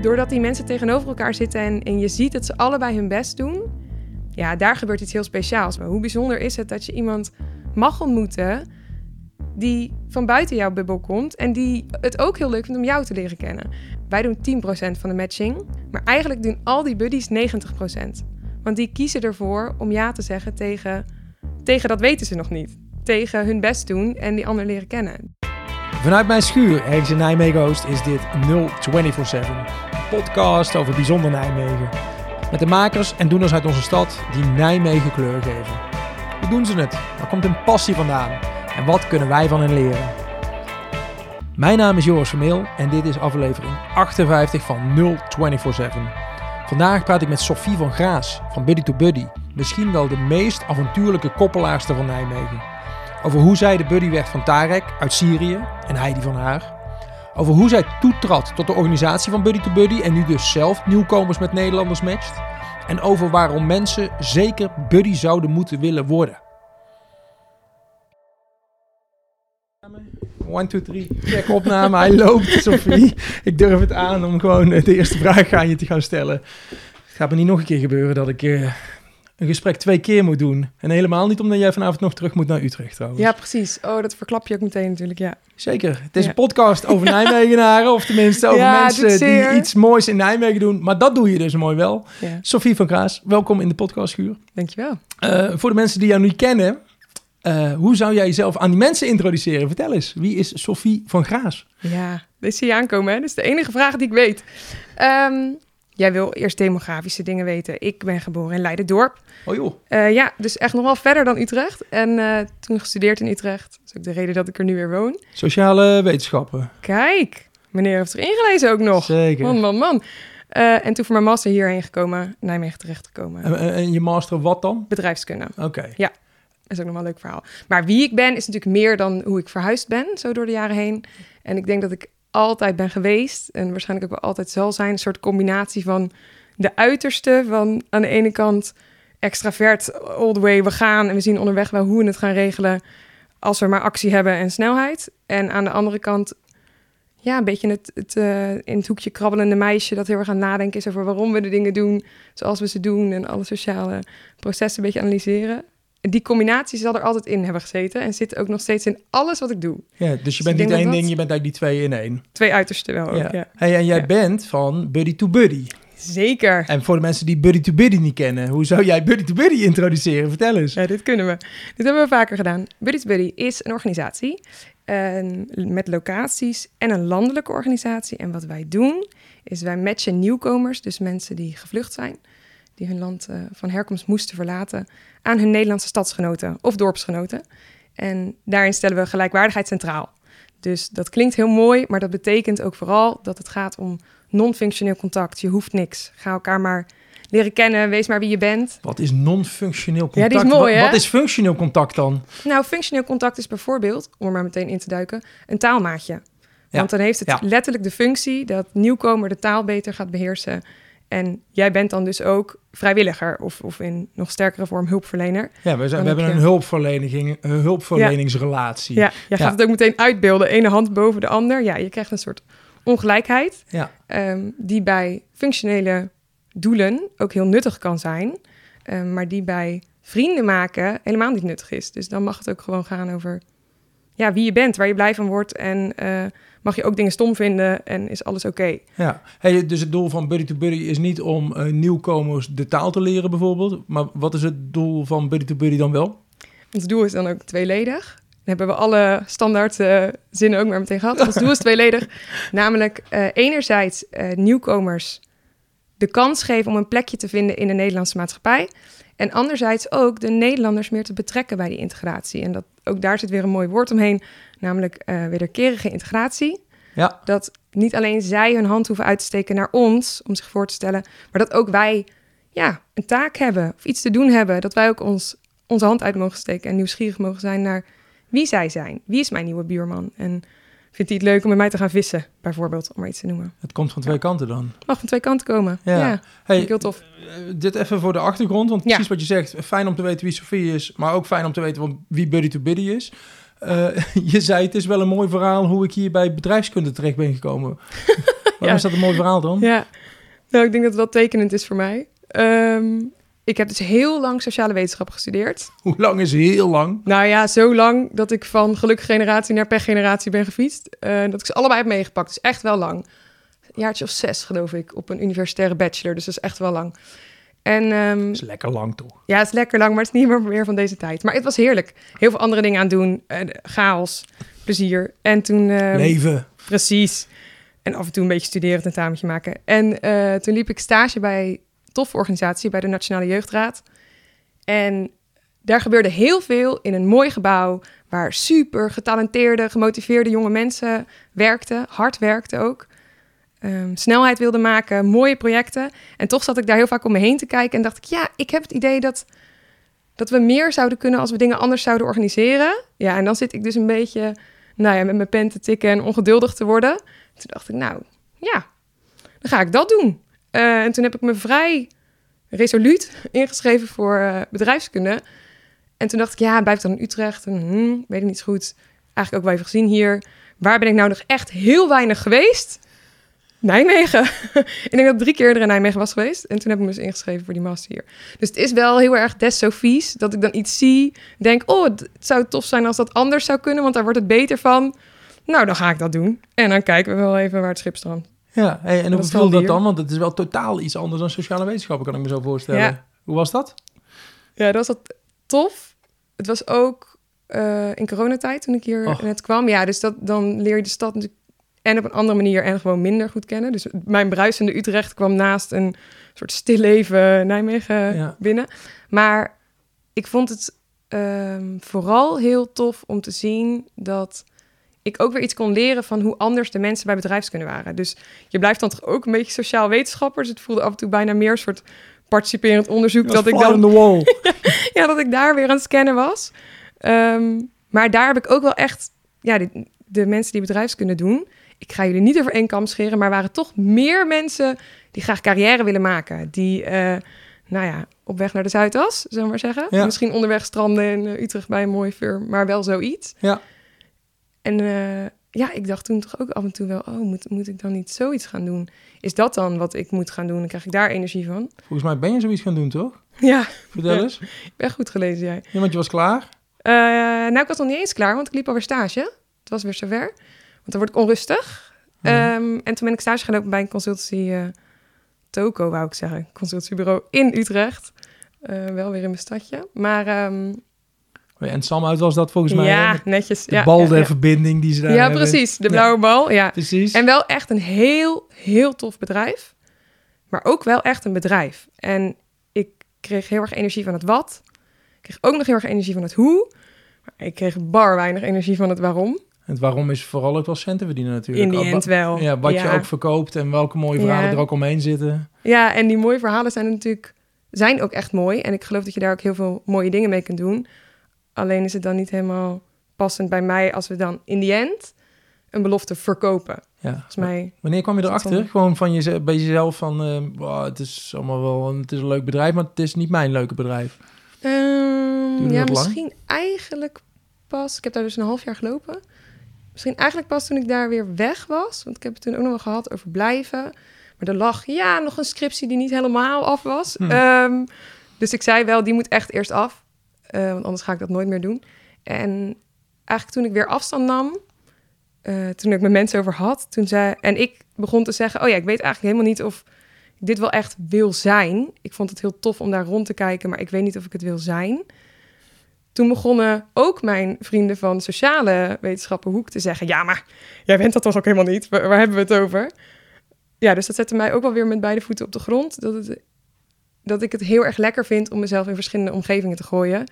doordat die mensen tegenover elkaar zitten en, en je ziet dat ze allebei hun best doen, ja, daar gebeurt iets heel speciaals. Maar hoe bijzonder is het dat je iemand mag ontmoeten die van buiten jouw bubbel komt en die het ook heel leuk vindt om jou te leren kennen. Wij doen 10% van de matching, maar eigenlijk doen al die buddies 90%. Want die kiezen ervoor om ja te zeggen tegen, tegen dat weten ze nog niet. Tegen hun best doen en die ander leren kennen. Vanuit mijn schuur, ergens in Nijmegen Oost, is dit 0247. Podcast over bijzonder Nijmegen. Met de makers en doeners uit onze stad die Nijmegen kleur geven. Hoe doen ze het? Waar komt hun passie vandaan? En wat kunnen wij van hen leren? Mijn naam is Joris Vermeel en dit is aflevering 58 van 0247. Vandaag praat ik met Sophie van Graas van Buddy to Buddy. Misschien wel de meest avontuurlijke koppelaarster van Nijmegen. Over hoe zij de buddy werd van Tarek uit Syrië en hij die van haar. Over hoe zij toetrad tot de organisatie van Buddy to Buddy en nu dus zelf nieuwkomers met Nederlanders matcht. En over waarom mensen zeker buddy zouden moeten willen worden. 1, 2, 3, check opname. Hij loopt, Sophie. Ik durf het aan om gewoon de eerste vraag aan je te gaan stellen. Het gaat me niet nog een keer gebeuren dat ik uh, een gesprek twee keer moet doen. En helemaal niet omdat jij vanavond nog terug moet naar Utrecht trouwens. Ja, precies. Oh, dat verklap je ook meteen natuurlijk, ja. Zeker. Het is ja. een podcast over Nijmegenaren, of tenminste over ja, mensen die iets moois in Nijmegen doen. Maar dat doe je dus mooi wel. Ja. Sophie van Kraas, welkom in de podcastschuur. Dankjewel. Uh, voor de mensen die jou niet kennen, uh, hoe zou jij jezelf aan die mensen introduceren? Vertel eens, wie is Sophie van Graas? Ja, dit zie je aankomen, hè? Dat is de enige vraag die ik weet. Um, jij wil eerst demografische dingen weten. Ik ben geboren in Leiden-dorp. Oh joh. Uh, ja, dus echt nog wel verder dan Utrecht. En uh, toen gestudeerd in Utrecht. Dat is ook de reden dat ik er nu weer woon. Sociale wetenschappen. Kijk, meneer heeft er ingelezen ook nog. Zeker. Man, man, man. Uh, en toen voor mijn master hierheen gekomen, Nijmegen terechtgekomen. En, en je master wat dan? Bedrijfskunde. Oké. Okay. Ja, dat is ook nog wel een leuk verhaal. Maar wie ik ben is natuurlijk meer dan hoe ik verhuisd ben, zo door de jaren heen. En ik denk dat ik altijd ben geweest en waarschijnlijk ook wel altijd zal zijn. Een soort combinatie van de uiterste van aan de ene kant extravert, all the way, we gaan en we zien onderweg wel hoe we het gaan regelen als we maar actie hebben en snelheid. En aan de andere kant, ja, een beetje het, uh, in het hoekje krabbelende meisje dat heel erg aan nadenken is over waarom we de dingen doen zoals we ze doen en alle sociale processen een beetje analyseren die combinatie zal er altijd in hebben gezeten en zit ook nog steeds in alles wat ik doe. Ja, dus je dus bent niet één ding, je bent eigenlijk die twee in één. Twee uitersten wel ja. ook, ja. Hey, en jij ja. bent van Buddy to Buddy. Zeker. En voor de mensen die Buddy to Buddy niet kennen, hoe zou jij Buddy to Buddy introduceren? Vertel eens. Ja, dit kunnen we. Dit hebben we vaker gedaan. Buddy to Buddy is een organisatie met locaties en een landelijke organisatie. En wat wij doen, is wij matchen nieuwkomers, dus mensen die gevlucht zijn die hun land uh, van herkomst moesten verlaten, aan hun Nederlandse stadsgenoten of dorpsgenoten. En daarin stellen we gelijkwaardigheid centraal. Dus dat klinkt heel mooi, maar dat betekent ook vooral dat het gaat om non-functioneel contact. Je hoeft niks. Ga elkaar maar leren kennen, wees maar wie je bent. Wat is non-functioneel contact? Ja, die is mooi, wat, hè? wat is functioneel contact dan? Nou, functioneel contact is bijvoorbeeld, om er maar meteen in te duiken, een taalmaatje. Want dan heeft het ja. letterlijk de functie dat nieuwkomer de taal beter gaat beheersen en jij bent dan dus ook vrijwilliger of, of in nog sterkere vorm hulpverlener. Ja, we, zijn, we hebben een, hulpverlening, een hulpverleningsrelatie. Ja, jij gaat ja. het ook meteen uitbeelden. Ene hand boven de ander. Ja, je krijgt een soort ongelijkheid. Ja. Um, die bij functionele doelen ook heel nuttig kan zijn. Um, maar die bij vrienden maken helemaal niet nuttig is. Dus dan mag het ook gewoon gaan over ja, wie je bent, waar je blij van wordt. En uh, mag je ook dingen stom vinden en is alles oké. Okay. Ja, hey, dus het doel van Buddy to Buddy is niet om uh, nieuwkomers de taal te leren bijvoorbeeld. Maar wat is het doel van Buddy to Buddy dan wel? Ons doel is dan ook tweeledig. Dan hebben we alle standaard uh, zinnen ook maar meteen gehad. Ons doel is tweeledig. Namelijk uh, enerzijds nieuwkomers de kans geven om een plekje te vinden in de Nederlandse maatschappij. En anderzijds ook de Nederlanders meer te betrekken bij die integratie. En dat, ook daar zit weer een mooi woord omheen, namelijk uh, wederkerige integratie. Ja. Dat niet alleen zij hun hand hoeven uit te steken naar ons om zich voor te stellen, maar dat ook wij ja, een taak hebben of iets te doen hebben. Dat wij ook ons, onze hand uit mogen steken en nieuwsgierig mogen zijn naar wie zij zijn. Wie is mijn nieuwe buurman? En vindt hij het leuk om met mij te gaan vissen, bijvoorbeeld, om maar iets te noemen. Het komt van twee ja. kanten dan? Het mag van twee kanten komen, ja. ja hey, heel tof. Dit even voor de achtergrond, want precies wat je zegt. Fijn om te weten wie Sofie is, maar ook fijn om te weten wie Buddy to Buddy is. Uh, je zei, het is wel een mooi verhaal hoe ik hier bij bedrijfskunde terecht ben gekomen. Waarom is dat een mooi verhaal dan? Ja, nou, ik denk dat het wel tekenend is voor mij. Ehm, ik heb dus heel lang sociale wetenschappen gestudeerd. Hoe lang is heel lang? Nou ja, zo lang dat ik van gelukkige generatie naar pechgeneratie ben gefietst. Uh, dat ik ze allebei heb meegepakt. Dus echt wel lang. Een jaartje of zes, geloof ik, op een universitaire bachelor. Dus dat is echt wel lang. En, um, is lekker lang toch? Ja, het is lekker lang, maar het is niet meer, meer van deze tijd. Maar het was heerlijk. Heel veel andere dingen aan doen. Uh, chaos, plezier. En toen... Uh, Leven. Precies. En af en toe een beetje studeren, tentametje maken. En uh, toen liep ik stage bij toffe organisatie, bij de Nationale Jeugdraad. En daar gebeurde heel veel in een mooi gebouw... waar super getalenteerde, gemotiveerde jonge mensen werkten. Hard werkten ook. Um, snelheid wilden maken, mooie projecten. En toch zat ik daar heel vaak om me heen te kijken en dacht ik, ja, ik heb het idee dat, dat we meer zouden kunnen als we dingen anders zouden organiseren. Ja, en dan zit ik dus een beetje, nou ja, met mijn pen te tikken en ongeduldig te worden. Toen dacht ik, nou, ja, dan ga ik dat doen. Uh, en toen heb ik me vrij resoluut ingeschreven voor uh, bedrijfskunde. En toen dacht ik, ja, blijf dan in Utrecht. Hmm, weet ik niet zo goed. Eigenlijk ook wel even gezien hier. Waar ben ik nou nog echt heel weinig geweest? Nijmegen. ik denk dat ik drie keer er in Nijmegen was geweest. En toen heb ik me dus ingeschreven voor die master hier. Dus het is wel heel erg des Sofies dat ik dan iets zie. Denk, oh, het zou tof zijn als dat anders zou kunnen, want daar wordt het beter van. Nou, dan ga ik dat doen. En dan kijken we wel even waar het schip strandt. Ja, hey, en hoe voelde dat dan? Want het is wel totaal iets anders dan sociale wetenschappen, kan ik me zo voorstellen. Ja. Hoe was dat? Ja, dat was dat tof. Het was ook uh, in coronatijd toen ik hier net kwam. Ja, dus dat, dan leer je de stad natuurlijk en op een andere manier en gewoon minder goed kennen. Dus mijn bruisende Utrecht kwam naast een soort stilleven Nijmegen binnen. Maar ik vond het um, vooral heel tof om te zien dat ik ook weer iets kon leren van hoe anders de mensen bij bedrijfskunde waren. Dus je blijft dan toch ook een beetje sociaal wetenschapper. Dus het voelde af en toe bijna meer een soort participerend onderzoek. Dat ik dan. wall. ja, dat ik daar weer aan het scannen was. Um, maar daar heb ik ook wel echt ja, de, de mensen die bedrijfskunde doen ik ga jullie niet over één kam scheren, maar waren toch meer mensen die graag carrière willen maken. Die, uh, nou ja, op weg naar de Zuidas, zullen we maar zeggen. Ja. Misschien onderweg stranden in uh, Utrecht bij een mooi vuur, maar wel zoiets. Ja. En uh, ja, ik dacht toen toch ook af en toe wel, oh, moet, moet ik dan niet zoiets gaan doen? Is dat dan wat ik moet gaan doen? Dan krijg ik daar energie van. Volgens mij ben je zoiets gaan doen, toch? Ja. Vertel eens. Ik ben goed gelezen, jij. Ja, want je was klaar? nou, ik was nog niet eens klaar, want ik liep alweer stage. Het was weer zover dan word ik onrustig. Mhm. Ehm, en toen ben ik stage gelopen bij een consultancy uh, Toko, wou ik zeggen. Consultancybureau in Utrecht. Uh, wel weer in mijn stadje. Maar... Um, en Sam uit was dat volgens mij. Ja, netjes. De bal der verbinding die ze daar Ja, precies. De blauwe bal. Ja, precies. En wel echt een heel, heel tof bedrijf. Maar ook wel echt een bedrijf. En ik kreeg heel erg energie van het wat. Ik kreeg ook nog heel erg energie van het hoe. Maar ik kreeg bar weinig energie van het waarom. Het waarom is vooral ook wel centen verdienen natuurlijk. In die end wel. Ja, wat je ook verkoopt en welke mooie verhalen er ook omheen zitten. Ja, en die mooie verhalen zijn natuurlijk zijn ook echt mooi. En ik geloof dat je daar ook heel veel mooie dingen mee kunt doen. Alleen is het dan niet helemaal passend bij mij als we dan in die end een belofte verkopen. Ja. Volgens mij. Wanneer kwam je erachter? Gewoon van je, bij jezelf van, uh, het is allemaal wel, het is een leuk bedrijf, maar het is niet mijn leuke bedrijf. Um, ja, misschien eigenlijk pas. Ik heb daar dus een half jaar gelopen. Misschien eigenlijk pas toen ik daar weer weg was. Want ik heb het toen ook nog wel gehad over blijven. Maar er lag ja nog een scriptie die niet helemaal af was. Hmm. Ehm, dus ik zei wel, die moet echt eerst af. Uh, want anders ga ik dat nooit meer doen. En eigenlijk toen ik weer afstand nam, uh, toen ik met mensen over had, toen zei en ik begon te zeggen: Oh ja, ik weet eigenlijk helemaal niet of ik dit wel echt wil zijn. Ik vond het heel tof om daar rond te kijken, maar ik weet niet of ik het wil zijn toen begonnen ook mijn vrienden van sociale wetenschappen hoek te zeggen: Ja, maar jij bent dat toch ook helemaal niet? Waar, hebben we het over? Ja, dus dat zette mij ook wel weer met beide voeten op de grond. Dat, het, dat ik het heel erg lekker vind om mezelf in verschillende omgevingen te gooien.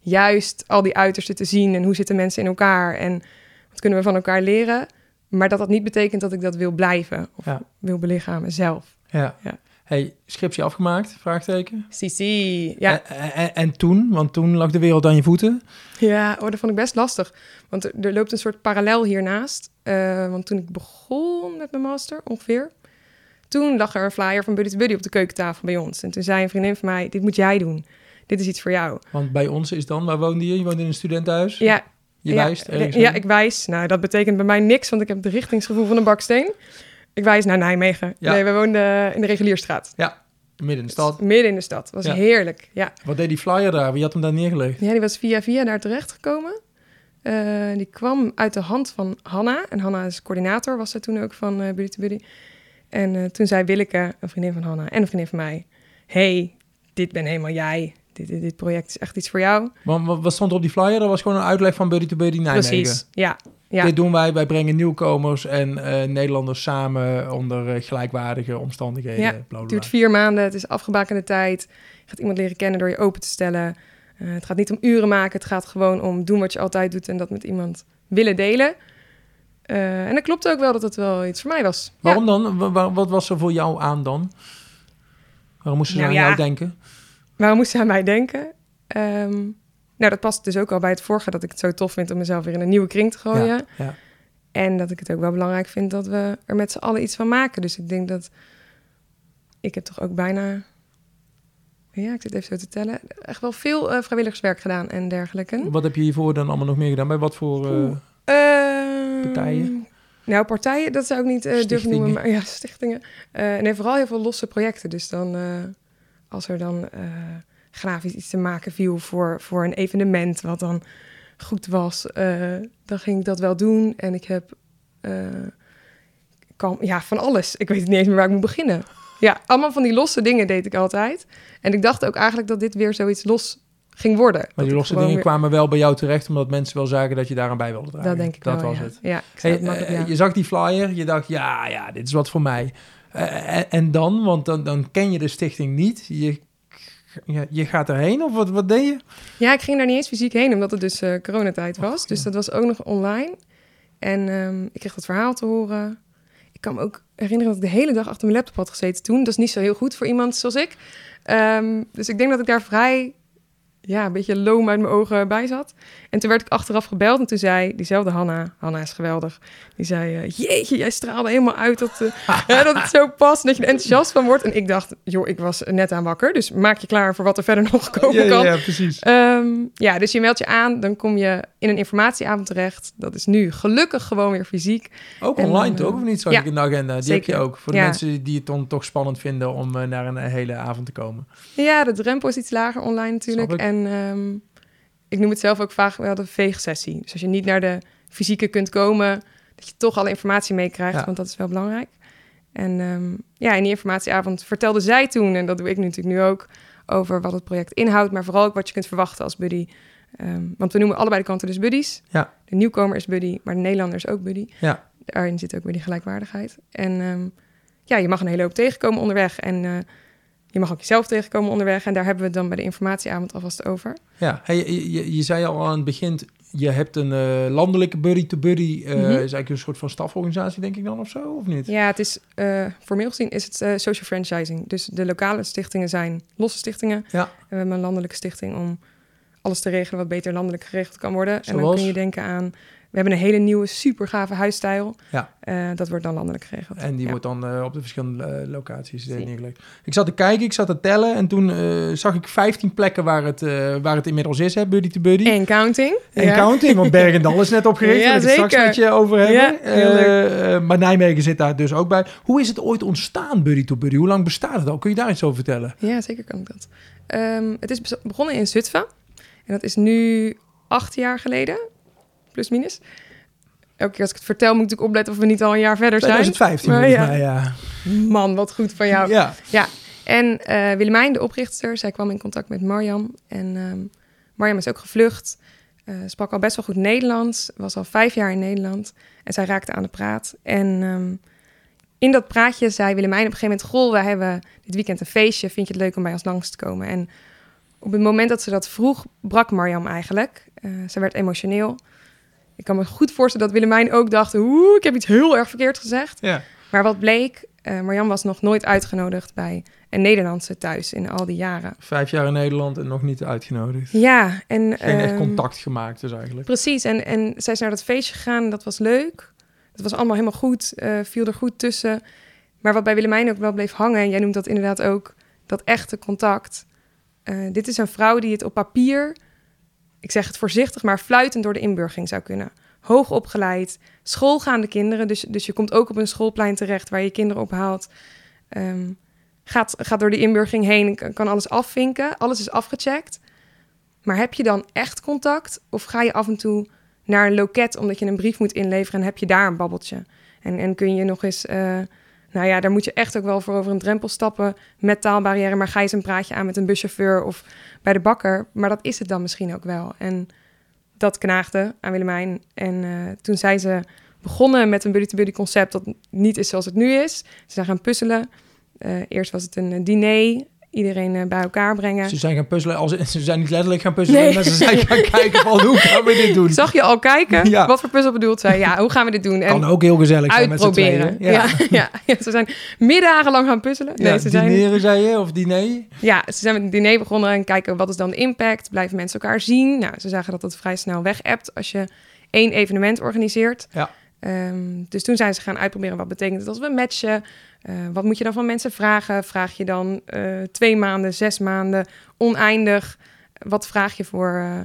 Juist al die uitersten te zien en hoe zitten mensen in elkaar en wat kunnen we van elkaar leren. Maar dat dat niet betekent dat ik dat wil blijven of wil belichamen zelf. Ja. ja. Hey, scriptie afgemaakt? Vraagteken. Si, ja. En, en, toen? Want toen lag de wereld aan je voeten. Ja, oh, dat vond ik best lastig. Want er, loopt een soort parallel hiernaast. Uh, want toen ik begon met mijn master, ongeveer... toen lag er een flyer van Buddy to Buddy op de keukentafel bij ons. En toen zei een vriendin van mij, dit moet jij doen. Dit is iets voor jou. Want bij ons is dan, waar woonde je? Je woont in een studentenhuis? Ja. Je wijst Ja, ik wijs. Nou, dat betekent bij mij niks, want ik heb het richtingsgevoel van een baksteen. Ik wijs naar Nijmegen. Ja. Nee, we woonden in de Regulierstraat. Midden in de stad. Midden in de stad. was Ja. heerlijk. Ja. Wat deed die flyer daar? Wie had hem daar neergelegd? ja, die was via via daar terechtgekomen. Eh die kwam uit de hand van Hanna. En Hanna is coördinator, was ze toen ook van eh Buddy to Buddy. En eh, toen zei Willeke, een vriendin van Hanna en een vriendin van mij... hey, dit ben helemaal jij. Dit, dit, dit project is echt iets voor jou. Want wat, wat stond er op die flyer? Dat was gewoon een uitleg van Buddy to Buddy Nijmegen. Precies, ja. ja. Dit doen wij. Wij brengen nieuwkomers en eh, Nederlanders samen onder eh, gelijkwaardige omstandigheden. Ja, Het duurt vier maanden, het is afgebakende tijd. Je gaat iemand leren kennen door je open te stellen. Het gaat niet om uren maken, het gaat gewoon om doen wat je altijd doet en dat met iemand willen delen. Eh, en dat klopt ook wel dat het wel iets voor mij was. Waarom dan? Wa- wa- wat was er voor jou aan dan? Waarom moesten ze Nou aan ja. jou denken? Waarom moest ze aan mij denken? Ehm, nou, dat past dus ook al bij het vorige dat ik het zo tof vind om mezelf weer in een nieuwe kring te gooien. Ja. En dat ik het ook wel belangrijk vind dat we er met z'n allen iets van maken. Dus ik denk dat ik heb toch ook bijna, ja, ik zit even zo te tellen, echt wel veel eh, vrijwilligerswerk gedaan en dergelijke. Wat heb je hiervoor dan allemaal nog meer gedaan? Bij wat voor... eh. Ehm, partijen? Nou, partijen, dat zou ik niet eh durven noemen. Maar, ja, stichtingen. Eh nee, vooral heel veel losse projecten. Dus dan, eh, als er dan grafisch iets te maken viel voor, voor een evenement wat dan goed was, dan ging ik dat wel doen. En ik heb kan, ja, van alles. Ik weet niet eens meer waar ik moet beginnen. Ja, allemaal van die losse dingen deed ik altijd. En ik dacht ook eigenlijk dat dit weer zoiets los ging worden. maar die losse dingen weer- kwamen wel bij jou terecht, omdat mensen wel zagen dat je daaraan bij wilde dragen. Dat denk ik dat wel, was ja. het. Ja, Hey, eh, ja. Je zag die flyer, je dacht, ja, ja, dit is wat voor mij. Eh, en, en dan, want dan, dan ken je de stichting niet. Je, je, je gaat erheen, of wat, wat deed je? Ja, ik ging daar niet eens fysiek heen, omdat het dus eh, coronatijd was. Dus dat was ook nog online. En ehm, ik kreeg dat verhaal te horen. Ik kan me ook herinneren dat ik de hele dag achter mijn laptop had gezeten toen. Dat is niet zo heel goed voor iemand zoals ik. Ehm, dus ik denk dat ik daar vrij, ja, een beetje loom uit mijn ogen bij zat. En toen werd ik achteraf gebeld en toen zei diezelfde Hanna, Hanna is geweldig, die zei, eh, jeetje, jij straalde helemaal uit dat, eh, hè, dat het zo past dat je er enthousiast van wordt. En ik dacht, joh, ik was net aan wakker, dus maak je klaar voor wat er verder nog komen kan. ja, precies. Ehm, ja, dus je meldt je aan, dan kom je in een informatieavond terecht. Dat is nu gelukkig gewoon weer fysiek. Ook En online toch, of niet? Zag ja, ik in de agenda. Die zeker. heb je ook. Voor de Ja. mensen die het dan toch spannend vinden om eh, naar een eh, hele avond te komen. Ja, de drempel is iets lager online natuurlijk. En ehm, ik noem het zelf ook vaak wel de veegsessie. Dus als je niet naar de fysieke kunt komen, dat je toch alle informatie meekrijgt, Ja. want dat is wel belangrijk. En ehm, ja, in die informatieavond vertelde zij toen, en dat doe ik nu natuurlijk nu ook, over wat het project inhoudt, maar vooral ook wat je kunt verwachten als buddy. Ehm, want we noemen allebei de kanten dus buddies. Ja. De nieuwkomer is buddy, maar de Nederlander is ook buddy. Ja. Daarin zit ook weer die gelijkwaardigheid. En ja, je mag een hele hoop tegenkomen onderweg. En eh, je mag ook jezelf tegenkomen onderweg. En daar hebben we het dan bij de informatieavond alvast over. Ja, hey, je, je, je zei al aan het begin, je hebt een eh, landelijke buddy-to-buddy. Mhm. is eigenlijk een soort van staforganisatie, denk ik dan, of zo, of niet? Ja, het is eh, formeel gezien is het social franchising. Dus de lokale stichtingen zijn losse stichtingen. Ja. En we hebben een landelijke stichting om alles te regelen wat beter landelijk geregeld kan worden. En dan Zoals? kun je denken aan... We hebben een hele nieuwe, super gave huisstijl. Ja. Eh, dat wordt dan landelijk geregeld. En die Ja. wordt dan eh, op de verschillende eh, locaties neergelegd. Ik zat te kijken, ik zat te tellen en toen zag ik 15 plekken waar het, waar het inmiddels is, hè, buddy to buddy. En counting. En Ja. counting, want Bergendal is net opgericht, Ja, daar ik het straks zeker. met je over hebben. Maar Nijmegen zit daar dus ook bij. Hoe is het ooit ontstaan, buddy to buddy? Hoe lang bestaat het al? Kun je daar iets over vertellen? Ja, zeker kan ik dat. Ehm, het is begonnen in Zutphen. En dat is nu acht jaar geleden, plus minus. Elke keer als ik het vertel, moet ik opletten of we niet al een jaar verder zijn. 2015 Maar volgens ja. mij, ja. Man, wat goed van jou. Ja, En eh Willemijn, de oprichter, zij kwam in contact met Marjam. En ehm Marjam is ook gevlucht. eh, sprak al best wel goed Nederlands. Was al vijf jaar in Nederland. En zij raakte aan de praat. En ehm, in dat praatje zei Willemijn op een gegeven moment... Goh, we hebben dit weekend een feestje. Vind je het leuk om bij ons langs te komen? En op het moment dat ze dat vroeg, brak Marjam eigenlijk. Eh, ze werd emotioneel. Ik kan me goed voorstellen dat Willemijn ook dacht... Oeh, ik heb iets heel erg verkeerd gezegd. ja. Maar wat bleek, eh Marjan was nog nooit uitgenodigd bij een Nederlandse thuis in al die jaren. Vijf jaar in Nederland en nog niet uitgenodigd. Ja, en... Geen echt ehm, contact gemaakt dus eigenlijk. Precies, en, en zij is naar dat feestje gegaan, dat was leuk. Het was allemaal helemaal goed, eh, viel er goed tussen. Maar wat bij Willemijn ook wel bleef hangen, en jij noemt dat inderdaad ook, dat echte contact. Eh, dit is een vrouw die het op papier, ik zeg het voorzichtig, maar fluitend door de inburgering zou kunnen hoogopgeleid, schoolgaande kinderen. Dus, dus je komt ook op een schoolplein terecht waar je kinderen ophaalt. Ehm, gaat, gaat door de inburgering heen, kan, kan alles afvinken. Alles is afgecheckt. Maar heb je dan echt contact? Of ga je af en toe naar een loket omdat je een brief moet inleveren en heb je daar een babbeltje? En, en kun je nog eens, eh, nou ja, daar moet je echt ook wel voor over een drempel stappen met taalbarrière. Maar ga je eens een praatje aan met een buschauffeur of bij de bakker. Maar dat is het dan misschien ook wel. En dat knaagde aan Willemijn. En eh, toen zijn ze begonnen met een buddy-to-buddy concept dat niet is zoals het nu is. Ze zijn gaan puzzelen. Eh, eerst was het een diner iedereen eh, bij elkaar brengen. Ze zijn gaan puzzelen, als, ze zijn niet letterlijk gaan puzzelen, Nee. maar ze zijn gaan kijken van hoe gaan we dit doen. Zag je al kijken? Ja. Wat voor puzzel bedoelt zij? Ja, hoe gaan we dit doen? En Kan ook heel gezellig zijn met z'n tweeën. Ja. Ja, ja, ze zijn middagen lang gaan puzzelen. Nee, ze zijn, dineren zei je, of diner? ja, ze zijn met het diner begonnen en kijken wat is dan de impact? Blijven mensen elkaar zien? Nou, ze zagen dat het vrij snel weg appt als je één evenement organiseert. Ja. Ehm, dus toen zijn ze gaan uitproberen wat betekent het als we matchen. Eh, wat moet je dan van mensen vragen? Vraag je dan eh, twee maanden, zes maanden, oneindig? Wat vraag je voor? eh,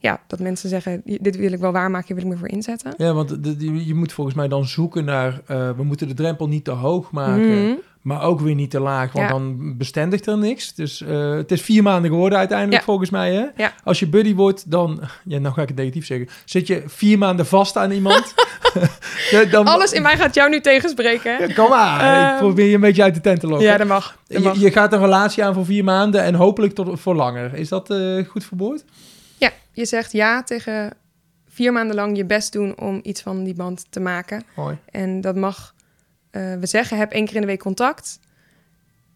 ja, dat mensen zeggen: dit wil ik wel waarmaken, hier wil ik me voor inzetten. Ja, want de- de- je moet volgens mij dan zoeken naar... we moeten de drempel niet te hoog maken, Mhm. Maar ook weer niet te laag, want Ja. dan bestendigt er niks. Dus eh, het is vier maanden geworden uiteindelijk Ja. volgens mij. Hè? Ja. Als je buddy wordt, dan... Ja, nou ga ik het negatief zeggen. Zit je vier maanden vast aan iemand... dan, Alles in mij gaat jou nu tegenspreken. kom maar, Ehm, ik probeer je een beetje uit de tent te lokken. Ja, dat mag. Dat mag. je, je gaat een relatie aan voor vier maanden en hopelijk tot, voor langer. Is dat eh, goed verwoord? Ja, je zegt ja tegen vier maanden lang je best doen om iets van die band te maken. Mooi. En dat mag, eh, we zeggen, heb één keer in de week contact.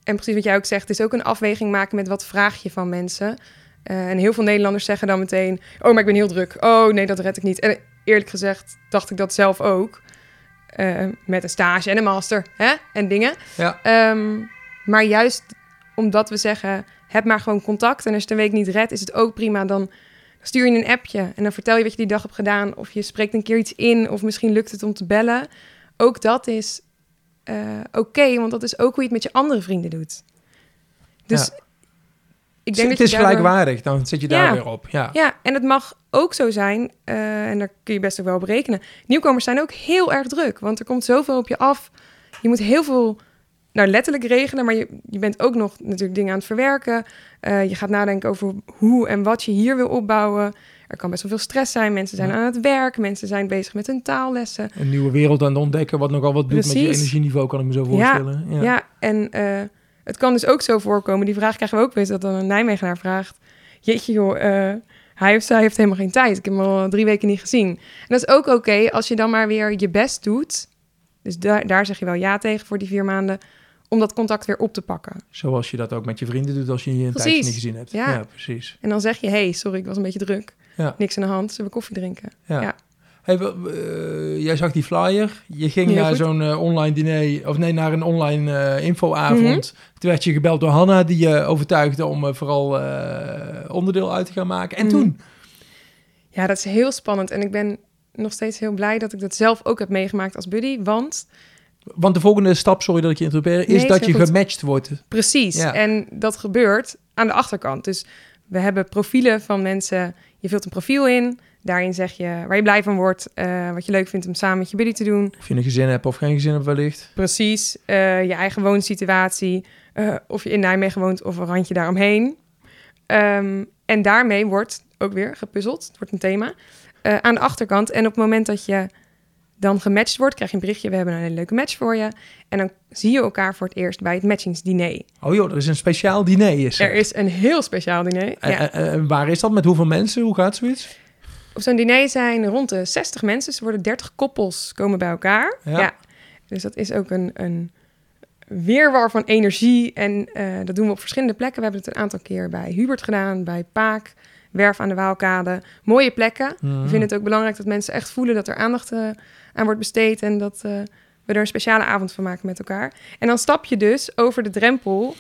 En precies wat jij ook zegt, het is ook een afweging maken met wat vraag je van mensen. Eh, en heel veel Nederlanders zeggen dan meteen, oh, maar ik ben heel druk. Oh, nee, dat red ik niet. En eerlijk gezegd dacht ik dat zelf ook. Eh, met een stage en een master hè? en dingen. Ja. Ehm, maar juist omdat we zeggen, heb maar gewoon contact. En als je een week niet redt, is het ook prima. Dan stuur je een appje en dan vertel je wat je die dag hebt gedaan. Of je spreekt een keer iets in, of misschien lukt het om te bellen. Ook dat is eh, oké, want dat is ook hoe je het met je andere vrienden doet. Dus Ja. ik denk het dat is je daardoor- gelijkwaardig, dan zit je daar weer op. Ja. Ja, en het mag ook zo zijn, eh, en daar kun je best ook wel op rekenen. Nieuwkomers zijn ook heel erg druk, want er komt zoveel op je af. Je moet heel veel, nou letterlijk regelen, maar je, je bent ook nog natuurlijk dingen aan het verwerken. Eh, je gaat nadenken over hoe en wat je hier wil opbouwen. Er kan best wel veel stress zijn. Mensen zijn Ja. aan het werk, mensen zijn bezig met hun taallessen. Een nieuwe wereld aan het ontdekken, wat nogal wat doet met je energieniveau, kan ik me zo voorstellen. Ja. Ja, en eh, het kan dus ook zo voorkomen. Die vraag krijgen we ook weer, dat dan een Nijmegenaar vraagt. Jeetje joh, eh, hij of zij heeft helemaal geen tijd. Ik heb hem al drie weken niet gezien. En dat is ook oké als je dan maar weer je best doet. Dus daar, daar zeg je wel ja tegen voor die vier maanden. Om dat contact weer op te pakken. Zoals je dat ook met je vrienden doet als je je een tijdje niet gezien hebt. Ja. Ja, precies. En dan zeg je, hey, sorry, ik was een beetje druk. Ja. Niks aan de hand, zullen we koffie drinken? Ja. Hey, eh, jij zag die flyer. Je ging Heel naar zo'n eh, online diner, of nee, naar een online eh, infoavond. Mhm. Toen werd je gebeld door Hanna, die je overtuigde om vooral onderdeel uit te gaan maken. En Mhm. toen? Ja, dat is heel spannend. En ik ben nog steeds heel blij dat ik dat zelf ook heb meegemaakt als buddy. Want Want de volgende stap, sorry dat ik je interrupeer, is Nee, dat je goed. gematcht wordt. Precies. Ja. En dat gebeurt aan de achterkant. Dus we hebben profielen van mensen. Je vult een profiel in. Daarin zeg je waar je blij van wordt. eh, wat je leuk vindt om samen met je buddy te doen. Of je een gezin hebt of geen gezin hebt wellicht. Precies. eh, je eigen woonsituatie. eh, of je in Nijmegen woont of een randje daaromheen. Ehm, en daarmee wordt ook weer gepuzzeld. Het wordt een thema. aan de achterkant. En op het moment dat je dan gematcht wordt, krijg je een berichtje. We hebben een hele leuke match voor je. En dan zie je elkaar voor het eerst bij het matchingsdiner. Oh joh, er is een speciaal diner. Is er. Er is een heel speciaal diner. En- Ja. en- waar is dat? Met hoeveel mensen? Hoe gaat zoiets? Op zo'n diner zijn rond de 60 mensen. Er worden 30 koppels komen bij elkaar. Ja. Ja. Dus dat is ook een, een weerwar van energie. En eh, dat doen we op verschillende plekken. We hebben het een aantal keer bij Hubert gedaan, bij Paak, Werf aan de Waalkade. Mooie plekken. Mhm. We vinden het ook belangrijk dat mensen echt voelen dat er aandacht eh, aan wordt besteed. En dat eh, we er een speciale avond van maken met elkaar. En dan stap je dus over de drempel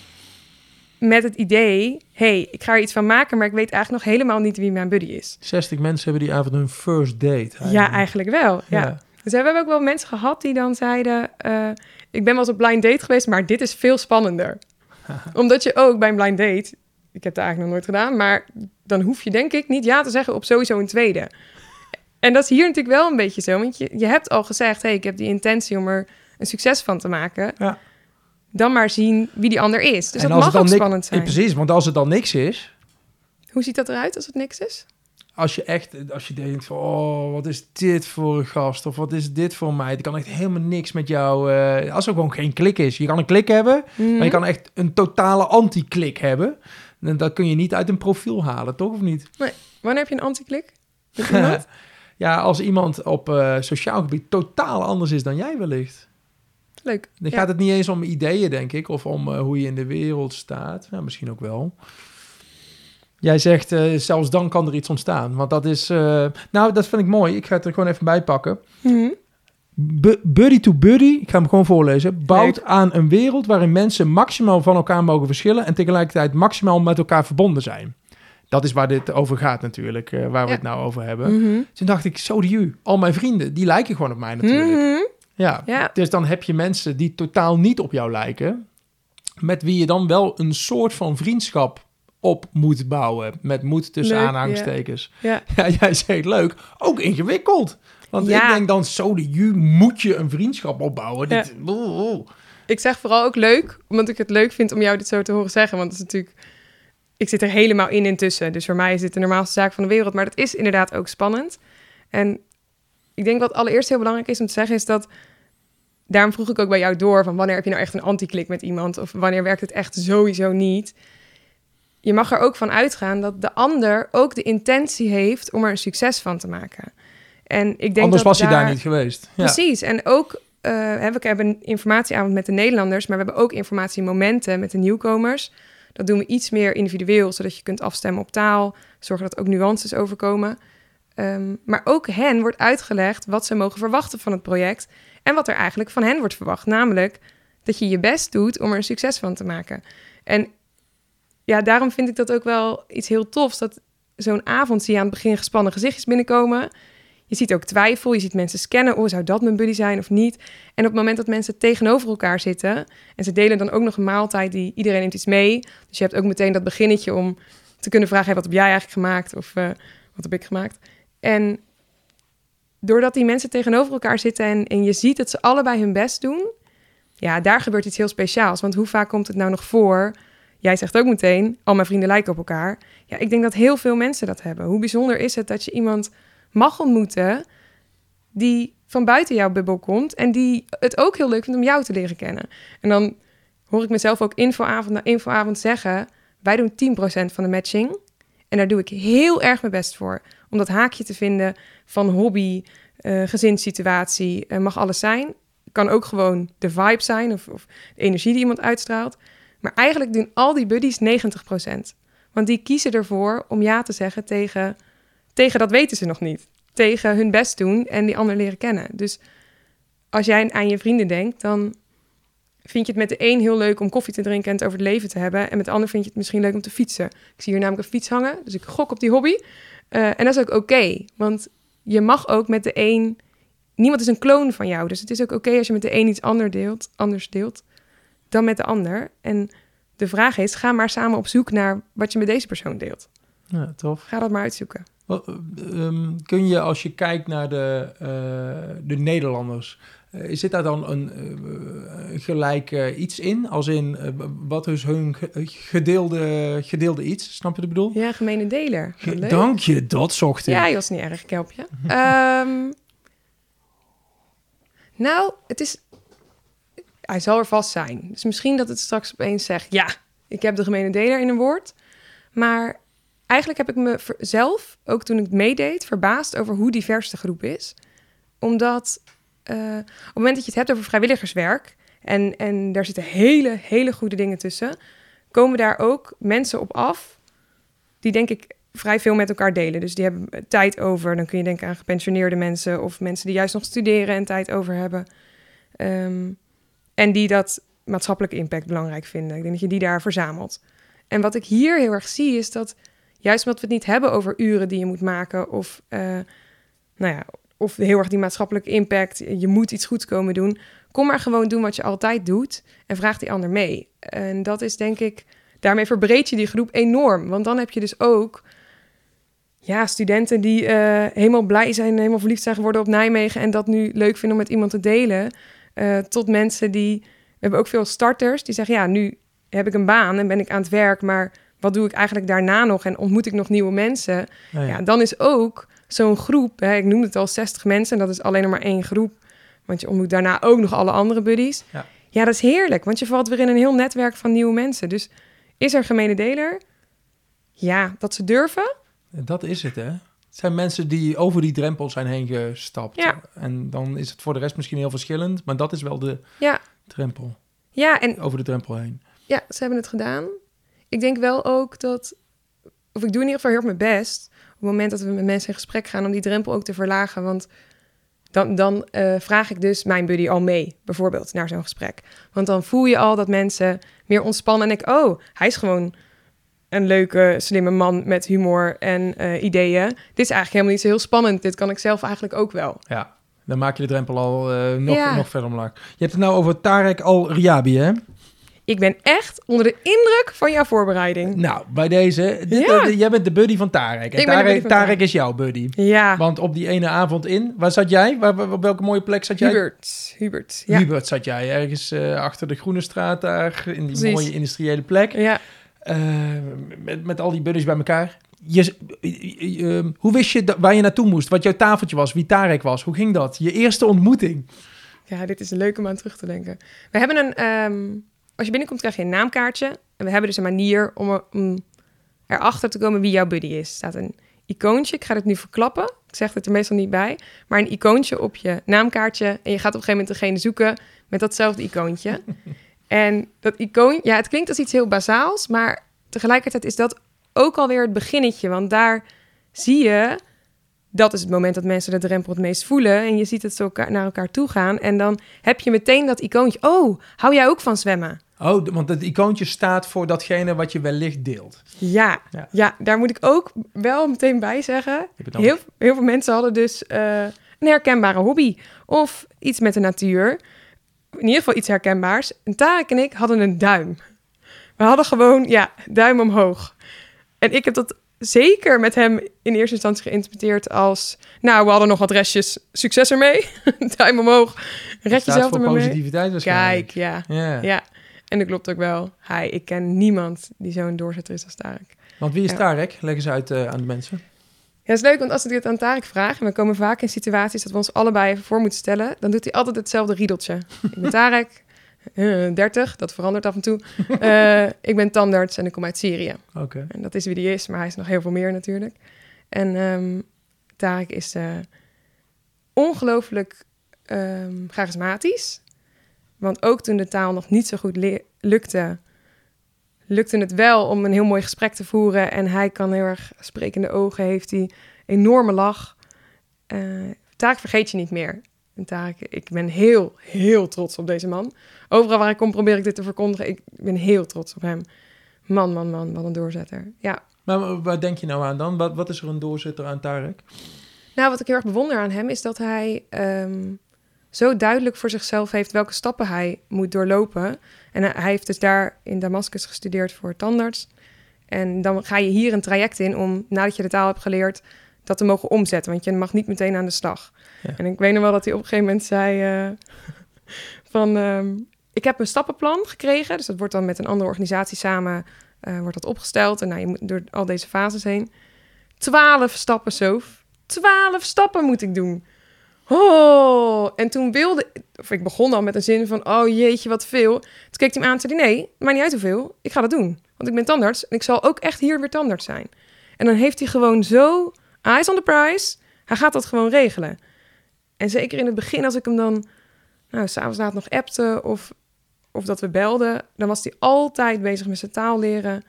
met het idee... hey, ik ga er iets van maken, maar ik weet eigenlijk nog helemaal niet wie mijn buddy is. 60 mensen hebben die avond hun first date. Ja, eigenlijk wel. Ja. Ja. Dus we hebben ook wel mensen gehad die dan zeiden... eh, ik ben wel eens op blind date geweest, maar dit is veel spannender. Omdat je ook bij een blind date... Ik heb het eigenlijk nog nooit gedaan, maar dan hoef je denk ik niet ja te zeggen op sowieso een tweede. En dat is hier natuurlijk wel een beetje zo. Want je, je hebt al gezegd, hey, ik heb die intentie om er een succes van te maken. Ja. Dan maar zien wie die ander is. Dus En dat mag het ook spannend zijn. Ja, precies, want als het dan niks is, Hoe ziet dat eruit als het niks is? als je echt, als je denkt van, oh, wat is dit voor een gast? Of wat is dit voor mij? Ik kan echt helemaal niks met jou. eh, als er gewoon geen klik is. Je kan een klik hebben, Mhm. maar je kan echt een totale anti-klik hebben. En dat kun je niet uit een profiel halen, toch of niet? Wanneer heb je een anti-klik? Ja, als iemand op eh, sociaal gebied totaal anders is dan jij wellicht. Leuk. Dan Ja. gaat het niet eens om ideeën, denk ik, of om eh, hoe je in de wereld staat. Ja, misschien ook wel. Jij zegt, eh, zelfs dan kan er iets ontstaan. Want dat is, nou, dat vind ik mooi. Ik ga het er gewoon even bij pakken. Mhm. Buddy to buddy, ik ga hem gewoon voorlezen, bouwt Leuk. aan een wereld waarin mensen maximaal van elkaar mogen verschillen en tegelijkertijd maximaal met elkaar verbonden zijn. Dat is waar dit over gaat natuurlijk, eh, waar we Ja. het nou over hebben. Mhm. Toen dacht ik, zo die u, al mijn vrienden, die lijken gewoon op mij natuurlijk. Mhm. Ja. Ja. dus dan heb je mensen die totaal niet op jou lijken, met wie je dan wel een soort van vriendschap op moet bouwen. Met moed tussen Leuk, aanhalingstekens. Ja. Ja, jij zegt leuk, ook ingewikkeld. Want Ja. ik denk dan, zo de ju, moet je een vriendschap opbouwen. Dit. Ik zeg vooral ook leuk, omdat ik het leuk vind om jou dit zo te horen zeggen. Want het is natuurlijk, ik zit er helemaal in intussen. Dus voor mij is dit de normaalste zaak van de wereld. Maar dat is inderdaad ook spannend. En ik denk wat allereerst heel belangrijk is om te zeggen, is dat. Daarom vroeg ik ook bij jou door van wanneer heb je nou echt een anti-klik met iemand of wanneer werkt het echt sowieso niet. Je mag er ook van uitgaan dat de ander ook de intentie heeft om er een succes van te maken. En ik denk Anders dat was je daar daar niet geweest. Ja. Precies. En ook, eh, hè, we hebben een informatieavond met de Nederlanders, maar we hebben ook informatiemomenten met de nieuwkomers. Dat doen we iets meer individueel, zodat je kunt afstemmen op taal, zorgen dat ook nuances overkomen. Ehm, maar ook hen wordt uitgelegd wat ze mogen verwachten van het project en wat er eigenlijk van hen wordt verwacht. Namelijk dat je je best doet om er een succes van te maken. En ja, daarom vind ik dat ook wel iets heel tofs. Dat zo'n avond zie je aan het begin gespannen gezichtjes binnenkomen. Je ziet ook twijfel, je ziet mensen scannen. Oh, zou dat mijn buddy zijn of niet? En op het moment dat mensen tegenover elkaar zitten... en ze delen dan ook nog een maaltijd, die iedereen neemt iets mee. Dus je hebt ook meteen dat beginnetje om te kunnen vragen... Hey, wat heb jij eigenlijk gemaakt? Of eh, wat heb ik gemaakt? En doordat die mensen tegenover elkaar zitten... En, en je ziet dat ze allebei hun best doen... ja, daar gebeurt iets heel speciaals. Want hoe vaak komt het nou nog voor... Jij zegt ook meteen, al mijn vrienden lijken op elkaar. Ja, ik denk dat heel veel mensen dat hebben. Hoe bijzonder is het dat je iemand mag ontmoeten die van buiten jouw bubbel komt en die het ook heel leuk vindt om jou te leren kennen. En dan hoor ik mezelf ook infoavond na infoavond zeggen: wij doen 10% van de matching. En daar doe ik heel erg mijn best voor. Om dat haakje te vinden van hobby, eh, gezinssituatie, eh, mag alles zijn. Kan ook gewoon de vibe zijn of, of de energie die iemand uitstraalt. Maar eigenlijk doen al die buddies 90%. Want die kiezen ervoor om ja te zeggen tegen, tegen dat weten ze nog niet. Tegen hun best doen en die ander leren kennen. Dus als jij aan je vrienden denkt, dan vind je het met de een heel leuk om koffie te drinken en het over het leven te hebben. En met de ander vind je het misschien leuk om te fietsen. Ik zie hier namelijk een fiets hangen, dus ik gok op die hobby. Eh, en dat is ook oké, want je mag ook met de een... Niemand is een kloon van jou, dus het is ook oké als je met de een iets ander deelt, anders deelt dan met de ander. En de vraag is, ga maar samen op zoek naar wat je met deze persoon deelt. Ja, tof. Ga dat maar uitzoeken. Wat, eh, ehm, kun je, als je kijkt naar de, eh, de Nederlanders, eh, zit daar dan een eh, gelijk iets in? Als in, wat is hun ge- gedeelde, gedeelde iets? Snap je wat ik bedoel? Ja, gemene deler. Leuk. Dank je, dat zocht ik. Ja, je was niet erg, ik help je. Ehm, nou, het is... Hij zal er vast zijn. Dus misschien dat het straks opeens zegt... Ja, ik heb de gemene deler in een woord. Maar eigenlijk heb ik me zelf, ook toen ik meedeed... verbaasd over hoe divers de groep is. Omdat eh, op het moment dat je het hebt over vrijwilligerswerk... en, en daar zitten hele, hele goede dingen tussen... komen daar ook mensen op af... die denk ik vrij veel met elkaar delen. Dus die hebben tijd over. Dan kun je denken aan gepensioneerde mensen... of mensen die juist nog studeren en tijd over hebben... Ehm, en die dat maatschappelijke impact belangrijk vinden. Ik denk dat je die daar verzamelt. En wat ik hier heel erg zie is dat, juist omdat we het niet hebben over uren die je moet maken, of, eh, nou ja, of heel erg die maatschappelijke impact, je moet iets goeds komen doen, kom maar gewoon doen wat je altijd doet en vraag die ander mee. En dat is denk ik, daarmee verbreed je die groep enorm, want dan heb je dus ook ja, studenten die eh, helemaal blij zijn, helemaal verliefd zijn geworden op Nijmegen en dat nu leuk vinden om met iemand te delen. Eh, tot mensen die, we hebben ook veel starters die zeggen, ja, nu heb ik een baan en ben ik aan het werk, maar wat doe ik eigenlijk daarna nog en ontmoet ik nog nieuwe mensen? Nou ja. Ja, dan is ook zo'n groep, hè, ik noemde het al 60 mensen, en dat is alleen nog maar één groep, want je ontmoet daarna ook nog alle andere buddies. Ja. ja, dat is heerlijk, want je valt weer in een heel netwerk van nieuwe mensen. Dus is er gemene deler? Ja, dat ze durven. Dat is het, hè? Het zijn mensen die over die drempel zijn heen gestapt. Ja. En dan is het voor de rest misschien heel verschillend, maar dat is wel de Ja, drempel. ja en Over de drempel heen. ja, ze hebben het gedaan. Ik denk wel ook dat, of ik doe in ieder geval heel erg mijn best, op het moment dat we met mensen in gesprek gaan, om die drempel ook te verlagen. Want dan, dan eh, vraag ik dus mijn buddy al mee, bijvoorbeeld, naar zo'n gesprek. Want dan voel je al dat mensen meer ontspannen en denken, oh, hij is gewoon een leuke, slimme man met humor en eh, ideeën. Dit is eigenlijk helemaal niet zo heel spannend. Dit kan ik zelf eigenlijk ook wel. Ja, dan maak je de drempel al eh, nog, Ja. nog verder omlaag. Je hebt het nou over Tarek Al-Riabi, hè? Ik ben echt onder de indruk van jouw voorbereiding. Nou, bij deze... Dit, Ja. eh, jij bent de buddy van Tarek. En Ik Tarek, van Tarek Tarek. is jouw buddy. Ja, Want op die ene avond in... Waar zat jij? Waar, waar- op welke mooie plek zat jij? Hubert. Hubert, ja. Hubert zat jij. Ergens achter de Groene Straat daar. In die Precies. mooie industriële plek. Ja, met, met al die buddies bij elkaar. Je, eh, eh, eh, hoe wist je waar je naartoe moest? Wat jouw tafeltje was? Wie Tarek was? Hoe ging dat? Je eerste ontmoeting? Ja, dit is leuk om aan terug te denken. We hebben een, ehm, als je binnenkomt krijg je een naamkaartje. En we hebben dus een manier om, er, om erachter te komen wie jouw buddy is. Er staat een icoontje, ik ga het nu verklappen. Ik zeg het er meestal niet bij. Maar een icoontje op je naamkaartje. En je gaat op een gegeven moment degene zoeken met datzelfde icoontje. en dat icoon, ja, het klinkt als iets heel bazaals. Maar tegelijkertijd is dat ook alweer het beginnetje. Want daar zie je dat is het moment dat mensen de drempel het meest voelen. En je ziet het zo elkaar, naar elkaar toe gaan. En dan heb je meteen dat icoontje. Oh, hou jij ook van zwemmen? Oh, want het icoontje staat voor datgene wat je wellicht deelt. Ja, Ja. ja. daar moet ik ook wel meteen bij zeggen. Heel veel mensen hadden dus eh, een herkenbare hobby. Of iets met de natuur. In ieder geval iets herkenbaars. En Tarek en ik hadden een duim. We hadden gewoon, ja, duim omhoog. En ik heb dat zeker met hem in eerste instantie geïnterpreteerd als... Nou, we hadden nog wat restjes. Succes ermee. duim omhoog. Red jezelf voor er maar mee. positiviteit waarschijnlijk. Kijk, ja. Ja. Ja. En dat klopt ook wel. Hij, ik ken niemand die zo'n doorzetter is als Tarek. Want wie is. Tarek? Leg eens uit eh, aan de mensen. Ja, is leuk, want als ik dit aan Tarek vraag... en we komen vaak in situaties dat we ons allebei even voor moeten stellen... dan doet hij altijd hetzelfde riedeltje. ik ben Tarek, eh, 30, dat verandert af en toe. Eh, ik ben tandarts en ik kom uit Syrië. Oké. En dat is wie die is, maar hij is nog heel veel meer natuurlijk. En ehm Tarek is eh, ongelooflijk ehm, charismatisch. Want ook toen de taal nog niet zo goed lukte, lukte het wel om een heel mooi gesprek te voeren. En hij kan heel erg sprekende ogen, heeft hij enorme lach. Eh Tarek vergeet je niet meer. En Tarek, ik ben heel, heel trots op deze man. Overal waar ik kom probeer ik dit te verkondigen. Ik ben heel trots op hem. Man, man, man, wat een doorzetter. Ja. Maar wa- waar denk je nou aan dan? Wat, wat is er een doorzitter aan Tarek? Nou, wat ik heel erg bewonder aan hem is dat hij ehm, zo duidelijk voor zichzelf heeft welke stappen hij moet doorlopen. En hij heeft dus daar in Damascus gestudeerd voor tandarts. En dan ga je hier een traject in om, nadat je de taal hebt geleerd, dat te mogen omzetten. Want je mag niet meteen aan de slag. Ja. En ik weet nog wel dat hij op een gegeven moment zei eh, van... ehm, ik heb een stappenplan gekregen. Dus dat wordt dan met een andere organisatie samen eh, wordt dat opgesteld. En nou, je moet door al deze fases heen. Twaalf stappen, Sof. Twaalf stappen moet ik doen. Oh, en toen wilde... Of ik begon al met een zin van... Oh jeetje, wat veel. Toen keek hij me aan en zei hij... Nee, maakt niet uit hoeveel. Ik ga dat doen. Want ik ben tandarts. En ik zal ook echt hier weer tandarts zijn. En dan heeft hij gewoon zo... Eyes on the prize. Hij gaat dat gewoon regelen. En zeker in het begin, als ik hem dan... Nou, s'avonds laat nog appte of, of dat we belden... dan was hij altijd bezig met zijn taal leren.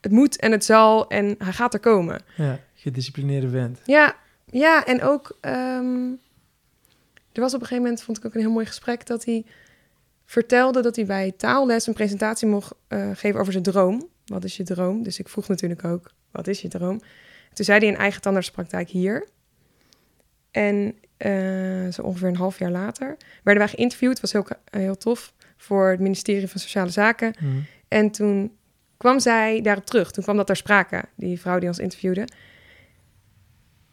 Het moet en het zal en hij gaat er komen. Ja, gedisciplineerde vent. Ja, ja en ook... ehm, er was op een gegeven moment, vond ik ook een heel mooi gesprek... dat hij vertelde dat hij bij taalles een presentatie mocht eh, geven over zijn droom. Wat is je droom? Dus ik vroeg natuurlijk ook, wat is je droom? Toen zei hij een eigen tandartspraktijk hier. En eh, zo ongeveer een half jaar later werden wij geïnterviewd. Het was heel, heel tof voor het ministerie van Sociale Zaken. Hm. En toen kwam zij daarop terug. Toen kwam dat ter sprake, die vrouw die ons interviewde.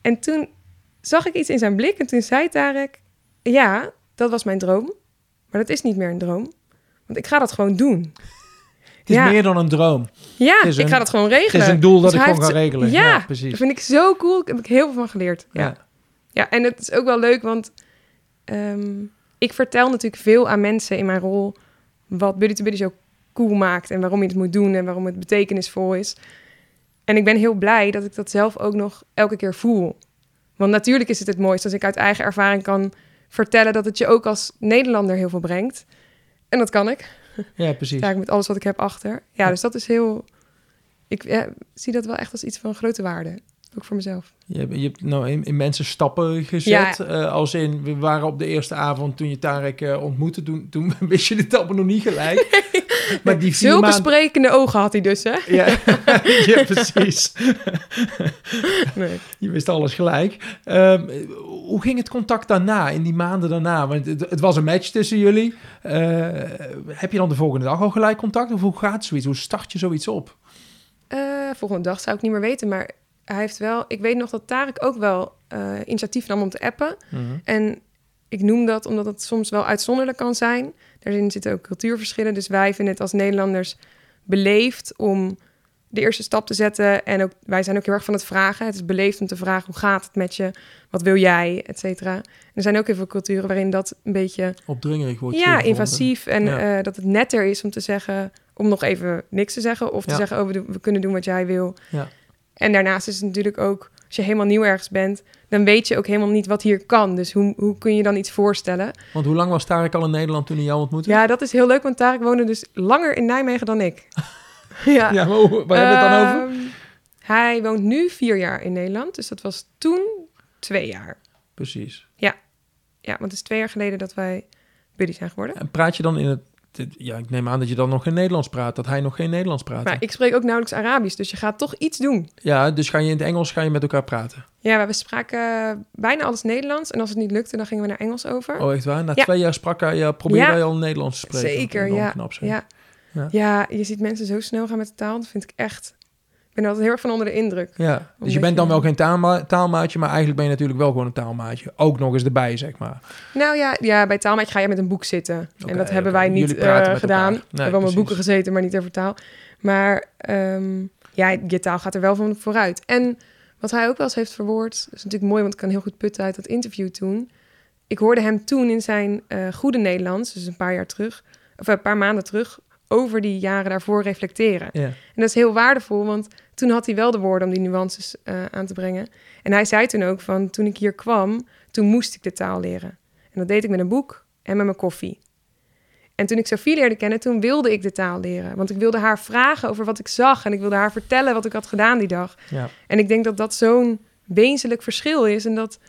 En toen zag ik iets in zijn blik en toen zei Tarek... Ja, dat was mijn droom, maar dat is niet meer een droom. Want ik ga dat gewoon doen. Het is Ja. meer dan een droom. Ja, Het ik ga dat gewoon Het regelen. is een doel dat Dus ik gewoon ga heeft- regelen. Ja, Ja, precies. dat vind ik zo cool. Daar heb ik heel veel van geleerd. Ja, Ja. ja. en het is ook wel leuk, want ehm, ik vertel natuurlijk veel aan mensen in mijn rol... wat Buddy to Buddy zo cool maakt... en waarom je het moet doen en waarom het betekenisvol is. En ik ben heel blij dat ik dat zelf ook nog elke keer voel. Want natuurlijk is het het mooiste als ik uit eigen ervaring kan vertellen... dat het je ook als Nederlander heel veel brengt. En dat kan ik. ja, precies. Ja, met alles wat ik heb achter. Ja, dus dat is heel... Ik ja, zie dat wel echt als iets van grote waarde. Ook voor mezelf. Je hebt, je hebt nou in, in mensen stappen gezet. eh, als in, we waren op de eerste avond toen je Tarek eh, ontmoette. Toen, toen wist je de stappen nog niet gelijk. maar die vier Zulke sprekende ogen had hij dus, hè? Ja, ja, precies. Nee. Je wist alles gelijk. Ehm, hoe ging het contact daarna, in die maanden daarna? Want het, het was een match tussen jullie. Eh, heb je dan de volgende dag al gelijk contact? Of hoe gaat zoiets? Hoe start je zoiets op? Eh, volgende dag zou ik niet meer weten, maar hij heeft wel... Ik weet nog dat Tarek ook wel eh, initiatief nam om te appen. En ik noem dat omdat het soms wel uitzonderlijk kan zijn. Daarin zitten ook cultuurverschillen. Dus wij vinden het als Nederlanders beleefd om de eerste stap te zetten. En ook, wij zijn ook heel erg van het vragen. Het is beleefd om te vragen, hoe gaat het met je? Wat wil jij? Et cetera. En er zijn ook heel veel culturen waarin dat een beetje... Opdringerig wordt ja, invasief. En Ja. eh, dat het netter is om te zeggen... om nog even niks te zeggen. Of te Ja. zeggen, oh, we, doen- we kunnen doen wat jij wil. Ja. En daarnaast is het natuurlijk ook... als je helemaal nieuw ergens bent... dan weet je ook helemaal niet wat hier kan. Dus hoe, hoe kun je dan iets voorstellen? Want hoe lang was Tarek al in Nederland toen hij jou ontmoette? Ja, dat is heel leuk, want Tarek woonde dus langer in Nijmegen dan ik. ja. Ja, maar hoe- waar hebben we het dan over? Ehm, Hij woont nu vier jaar in Nederland. Dus dat was toen twee jaar. Precies. Ja, want het is twee jaar geleden dat wij buddy zijn geworden. En praat je dan in het... dit- Ja, ik neem aan dat je dan nog geen Nederlands praat. Dat hij nog geen Nederlands praat. Maar ik spreek ook nauwelijks Arabisch, dus je gaat toch iets doen. Ja, dus ga je in het Engels ga je met elkaar praten. Ja, we spraken bijna alles Nederlands. En als het niet lukte, dan gingen we naar Engels over. Oh, echt waar? Na Ja. twee jaar sprak hij, ja, probeerde Ja. hij al Nederlands te spreken. Zeker, knap, ja. Ja. Ja. je ziet mensen zo snel gaan met de taal. Dat vind ik echt... Ik ben er altijd heel erg van onder de indruk. Ja, dus je bent dan wel geen taalma taalmaatje, maar eigenlijk ben je natuurlijk wel gewoon een taalmaatje. Ook nog eens erbij, zeg maar. Nou ja, ja bij taalmaatje ga je met een boek zitten. En dat hebben wij niet eh, gedaan. we hebben precies. boeken gezeten, maar niet over taal. Maar ehm, ja, je taal gaat er wel van vooruit. En wat hij ook wel eens heeft verwoord... is natuurlijk mooi, want ik kan heel goed putten uit dat interview toen. Ik hoorde hem toen in zijn eh, goede Nederlands... dus een paar jaar terug, of een paar maanden terug... over die jaren daarvoor reflecteren. Ja. En dat is heel waardevol, want toen had hij wel de woorden om die nuances eh, aan te brengen. En hij zei toen ook van, toen ik hier kwam, toen moest ik de taal leren. En dat deed ik met een boek en met mijn koffie. En toen ik Sophie leerde kennen, toen wilde ik de taal leren. Want ik wilde haar vragen over wat ik zag en ik wilde haar vertellen wat ik had gedaan die dag. Ja. En ik denk dat dat zo'n wezenlijk verschil is en dat,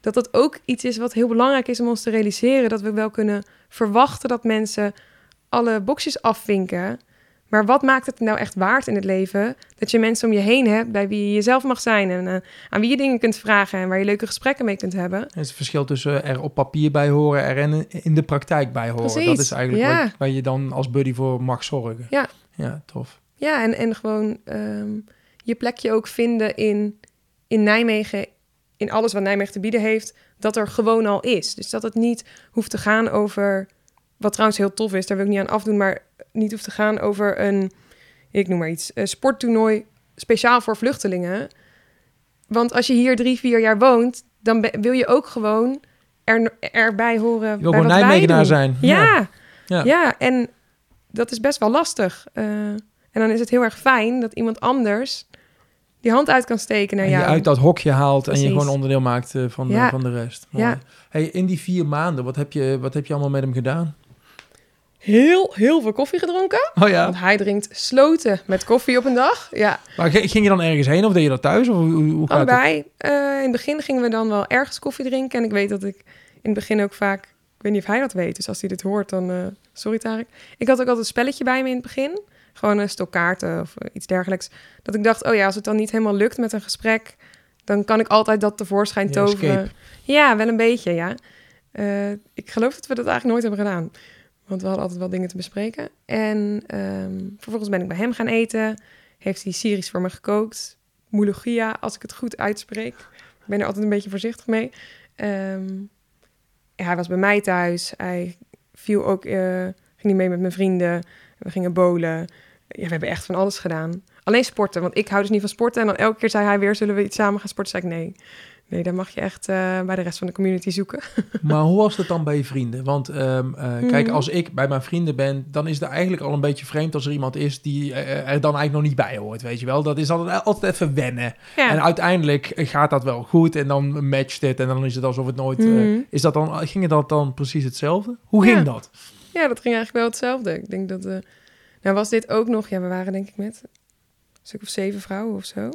dat dat ook iets is wat heel belangrijk is om ons te realiseren. Dat we wel kunnen verwachten dat mensen alle boxjes afvinken. Maar wat maakt het nou echt waard in het leven? Dat je mensen om je heen hebt bij wie je jezelf mag zijn en eh, aan wie je dingen kunt vragen en waar je leuke gesprekken mee kunt hebben. Het is het verschil tussen er op papier bij horen er en in de praktijk bij horen. Precies, Dat is eigenlijk ja. waar, waar je dan als buddy voor mag zorgen. Ja. Ja, tof. Ja, en, en gewoon ehm, je plekje ook vinden in, in Nijmegen, in alles wat Nijmegen te bieden heeft, dat er gewoon al is. Dus dat het niet hoeft te gaan over, wat trouwens heel tof is, daar wil ik niet aan afdoen, maar niet hoeft te gaan over een, ik noem maar iets, een sporttoernooi speciaal voor vluchtelingen. Want als je hier drie, vier jaar woont, dan be- wil je ook gewoon er, erbij horen. Je wil bij gewoon Nijmegenaar zijn. Ja, Ja. ja. en dat is best wel lastig. Eh, en dan is het heel erg fijn dat iemand anders die hand uit kan steken naar En je jou. uit dat hokje haalt en je gewoon onderdeel maakt eh, van, de, Ja. van de rest. Mooi. Ja. Hey, in die vier maanden, wat heb, je, wat heb je allemaal met hem gedaan? Heel, heel veel koffie gedronken. Oh ja. Want hij drinkt sloten met koffie op een dag. Ja, Maar ging je dan ergens heen of deed je dat thuis? Of hoe, hoe het? allebei. Eh, in het begin gingen we dan wel ergens koffie drinken. En ik weet dat ik in het begin ook vaak... Ik weet niet of hij dat weet, dus als hij dit hoort, dan... eh, sorry, Tarek. Ik had ook altijd een spelletje bij me in het begin. Gewoon een stok kaarten of iets dergelijks. Dat ik dacht, oh ja, als het dan niet helemaal lukt met een gesprek... dan kan ik altijd dat tevoorschijn Ja, toveren. escape. Ja, wel een beetje, ja. Eh, ik geloof dat we dat eigenlijk nooit hebben gedaan. Want we hadden altijd wel dingen te bespreken. En ehm, vervolgens ben ik bij hem gaan eten. Heeft hij Syrisch voor me gekookt. Moulougia, als ik het goed uitspreek. ben er altijd een beetje voorzichtig mee. Ehm, hij was bij mij thuis. Hij viel ook, eh, ging niet mee met mijn vrienden. We gingen bowlen. Ja, we hebben echt van alles gedaan. Alleen sporten, want ik hou dus niet van sporten. En dan elke keer zei hij weer, zullen we iets samen gaan sporten? Zei ik nee. Nee, dan mag je echt eh, bij de rest van de community zoeken. Maar hoe was dat dan bij je vrienden? Want ehm, eh, kijk, Mhm. als ik bij mijn vrienden ben, dan is het eigenlijk al een beetje vreemd als er iemand is die eh, er dan eigenlijk nog niet bij hoort, weet je wel. Dat is altijd, altijd even wennen. Ja. En uiteindelijk gaat dat wel goed en dan matcht het en dan is het alsof het nooit... Mhm. is dat dan, ging dat dan precies hetzelfde? Hoe ging Ja. dat? Ja, dat ging eigenlijk wel hetzelfde. Ik denk dat... nou was dit ook nog... Ja, we waren denk ik met een stuk of zeven vrouwen of zo.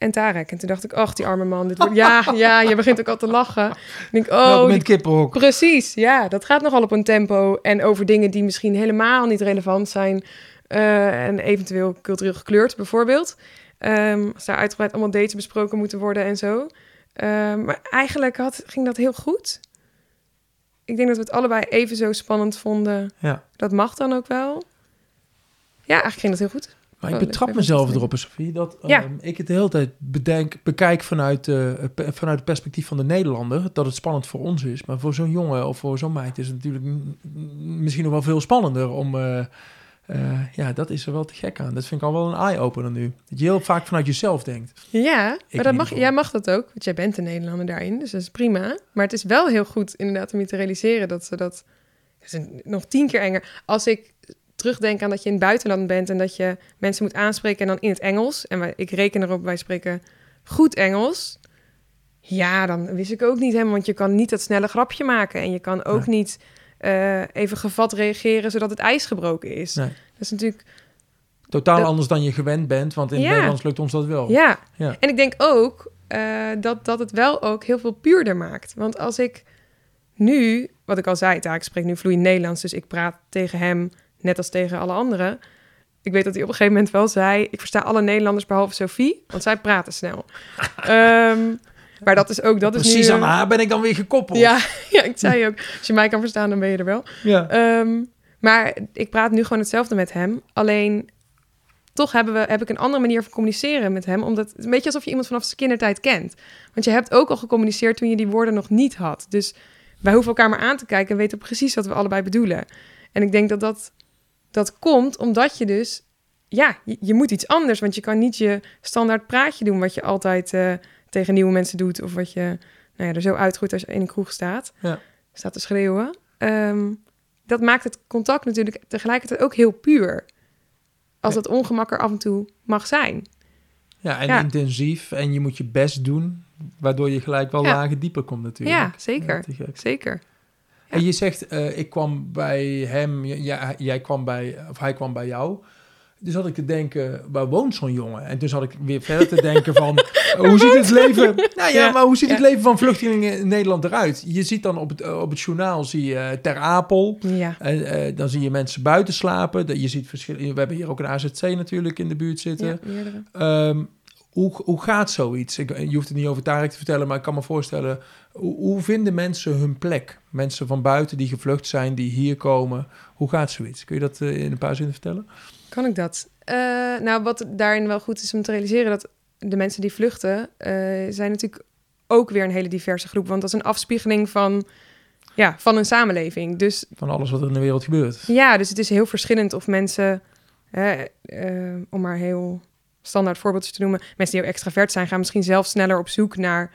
En Tarek. En toen dacht ik, ach, die arme man. Dit wordt, ja, ja, je begint ook al te lachen. Denk, Oh, oh, met die- kippenhok. precies. Ja, dat gaat nogal op een tempo. En over dingen die misschien helemaal niet relevant zijn. eh, en eventueel cultureel gekleurd, bijvoorbeeld. Ehm, als daar uitgebreid allemaal dates besproken moeten worden en zo. Ehm, maar eigenlijk had, ging dat heel goed. Ik denk dat we het allebei even zo spannend vonden. Ja. Dat mag dan ook wel. Ja, eigenlijk ging dat heel goed. Maar ik Oh, betrap mezelf erop, Sofie, dat Ja. ehm, ik het de hele tijd bedenk, bekijk vanuit, eh, pe- vanuit het perspectief van de Nederlander, dat het spannend voor ons is. Maar voor zo'n jongen of voor zo'n meid is het natuurlijk misschien nog wel veel spannender om... eh, eh, ja, dat is er wel te gek aan. Dat vind ik al wel een eye-opener nu. Dat je heel vaak vanuit jezelf denkt. Ja, maar dat mag, jij mag dat ook. Want jij bent een Nederlander daarin, dus dat is prima. Maar het is wel heel goed inderdaad om je te realiseren dat ze dat... Is een- nog tien keer enger. Als ik terugdenk aan dat je in het buitenland bent... en dat je mensen moet aanspreken en dan in het Engels... en wij, ik reken erop, wij spreken goed Engels... Ja, dan wist ik ook niet helemaal... want je kan niet dat snelle grapje maken... en je kan ook Nee. niet eh, even gevat reageren... zodat het ijs gebroken is. Nee. Dat is natuurlijk Totaal Dat- anders dan je gewend bent, want in het. Nederlands lukt ons dat wel. Ja. Ja. En ik denk ook eh, dat, dat het wel ook heel veel puurder maakt. Want als ik nu, wat ik al zei, ik spreek nu vloeiend Nederlands, dus ik praat tegen hem net als tegen alle anderen. Ik weet dat hij op een gegeven moment wel zei: Ik versta alle Nederlanders behalve Sophie, want zij praten snel. Ehm, maar dat is ook, dat is Precies nu, aan haar ben ik dan weer gekoppeld. Ja, ja, ik zei ook: Als je mij kan verstaan, dan ben je er wel. ja. Ehm, maar ik praat nu gewoon hetzelfde met hem. Alleen toch hebben we, heb ik een andere manier van communiceren met hem. Omdat het is een beetje alsof je iemand vanaf zijn kindertijd kent. Want je hebt ook al gecommuniceerd toen je die woorden nog niet had. Dus wij hoeven elkaar maar aan te kijken en weten precies wat we allebei bedoelen. En ik denk dat dat, dat komt omdat je dus... Ja, je, je moet iets anders. Want je kan niet je standaard praatje doen... wat je altijd eh, tegen nieuwe mensen doet. Of wat je nou ja, er zo uitgroeit als je in een kroeg staat. Ja. Staat te schreeuwen. Ehm, dat maakt het contact natuurlijk tegelijkertijd ook heel puur. Als Ja. dat ongemak er af en toe mag zijn. Ja, en Ja. intensief. En je moet je best doen, waardoor je gelijk wel lagen dieper komt natuurlijk. Ja, zeker. Zeker. En je zegt, eh, ik kwam bij hem, ja, jij kwam bij, of hij kwam bij jou. Dus had ik te denken, waar woont zo'n jongen? En toen zat ik weer verder te denken van, eh, hoe ziet het leven... Nou ja, Ja. maar hoe ziet het leven van vluchtelingen in Nederland eruit? Je ziet dan op het, eh, op het journaal, zie je Ter Apel. Ja. En, dan zie je mensen buiten slapen. Je ziet verschillende, we hebben hier ook een AZC natuurlijk in de buurt zitten. ja meerdere. Hoe, hoe gaat zoiets? Ik, je hoeft het niet over Tarek te vertellen, maar ik kan me voorstellen... Hoe, hoe vinden mensen hun plek? Mensen van buiten die gevlucht zijn, die hier komen. Hoe gaat zoiets? Kun je dat eh, in een paar zinnen vertellen? Kan ik dat? Eh, nou, wat daarin wel goed is om te realiseren... dat de mensen die vluchten... eh, zijn natuurlijk ook weer een hele diverse groep. Want dat is een afspiegeling van, ja, van een samenleving. Dus Van alles wat er in de wereld gebeurt. Ja, dus het is heel verschillend of mensen, om maar heel standaard voorbeeldjes te noemen, mensen die ook extravert zijn, gaan misschien zelf sneller op zoek naar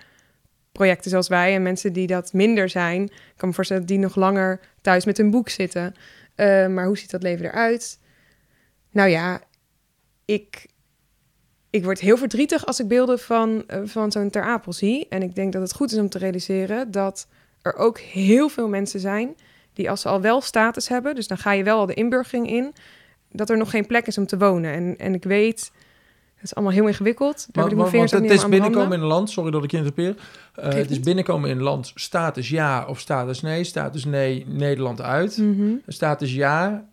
projecten zoals wij. En mensen die dat minder zijn, kan me voorstellen die nog langer thuis met hun boek zitten. Eh, maar hoe ziet dat leven eruit? Nou ja, ik, ik word heel verdrietig als ik beelden van, eh, van zo'n Ter Apel zie. En ik denk dat het goed is om te realiseren dat er ook heel veel mensen zijn die als ze al wel status hebben, dus dan ga je wel al de inburgering in, dat er nog geen plek is om te wonen. En, en ik weet, is allemaal heel ingewikkeld. Daar ik mijn want, het is binnenkomen in een land, sorry dat ik je interpeer. Geeft het is binnenkomen in een land, status ja of status nee. Status nee, Nederland uit. Mhm. Status ja,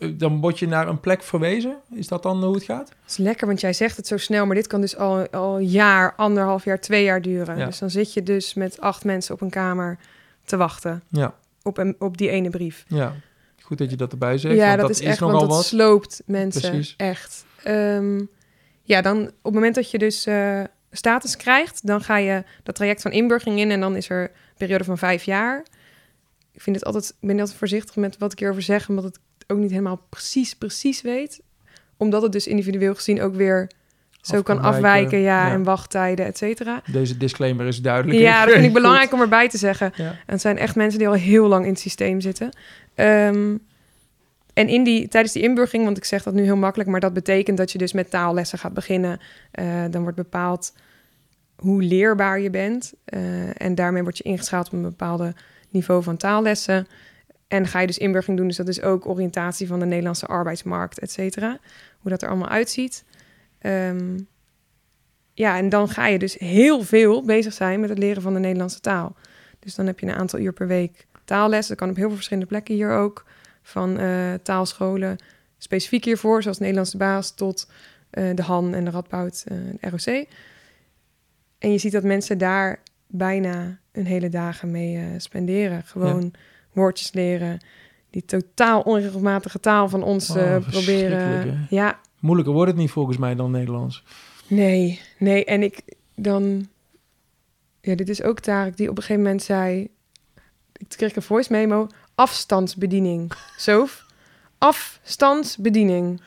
eh, dan word je naar een plek verwezen. Is dat dan hoe het gaat? Dat is lekker, want jij zegt het zo snel, maar dit kan dus al, al een jaar, anderhalf jaar, twee jaar duren. Ja. Dus dan zit je dus met acht mensen op een kamer te wachten Ja, op, een, op die ene brief. ja. Goed dat je dat erbij zegt. ja, want dat, is echt, nogal want dat wat. sloopt mensen. Precies. Echt. Ehm, ja, dan op het moment dat je dus eh, status krijgt, dan ga je dat traject van inburgering in en dan is er een periode van vijf jaar. Ik vind het altijd, ik ben altijd voorzichtig met wat ik hierover zeg, omdat het ook niet helemaal precies, precies weet. Omdat het dus individueel gezien ook weer zo Af kan kan wijken, afwijken, ja, ja. en wachttijden, et cetera. Deze disclaimer is duidelijk. Ja, dat vind ik belangrijk om erbij te zeggen. Ja. En het zijn echt mensen die al heel lang in het systeem zitten. Ehm, en in die, tijdens die inburgering, want ik zeg dat nu heel makkelijk, maar dat betekent dat je dus met taallessen gaat beginnen. Eh, dan wordt bepaald hoe leerbaar je bent. Eh, en daarmee word je ingeschaald op een bepaalde niveau van taallessen. En ga je dus inburgering doen, dus dat is ook oriëntatie van de Nederlandse arbeidsmarkt, et cetera. Hoe dat er allemaal uitziet. Ehm, ja, en dan ga je dus heel veel bezig zijn met het leren van de Nederlandse taal. Dus dan heb je een aantal uur per week taalles. Dat kan op heel veel verschillende plekken hier ook. Van eh, taalscholen specifiek hiervoor, zoals Nederlandse baas tot eh, de Han en de Radboud, eh, de ROC. En je ziet dat mensen daar bijna hun hele dagen mee eh, spenderen. Gewoon woordjes leren. Die totaal onregelmatige taal van ons Oh, eh, proberen. Ja, Moeilijker wordt het niet volgens mij dan Nederlands. Nee, nee. En ik dan... Ja, dit is ook Tarek die op een gegeven moment zei... Ik kreeg een voice memo. Afstandsbediening. Zo. Afstandsbediening.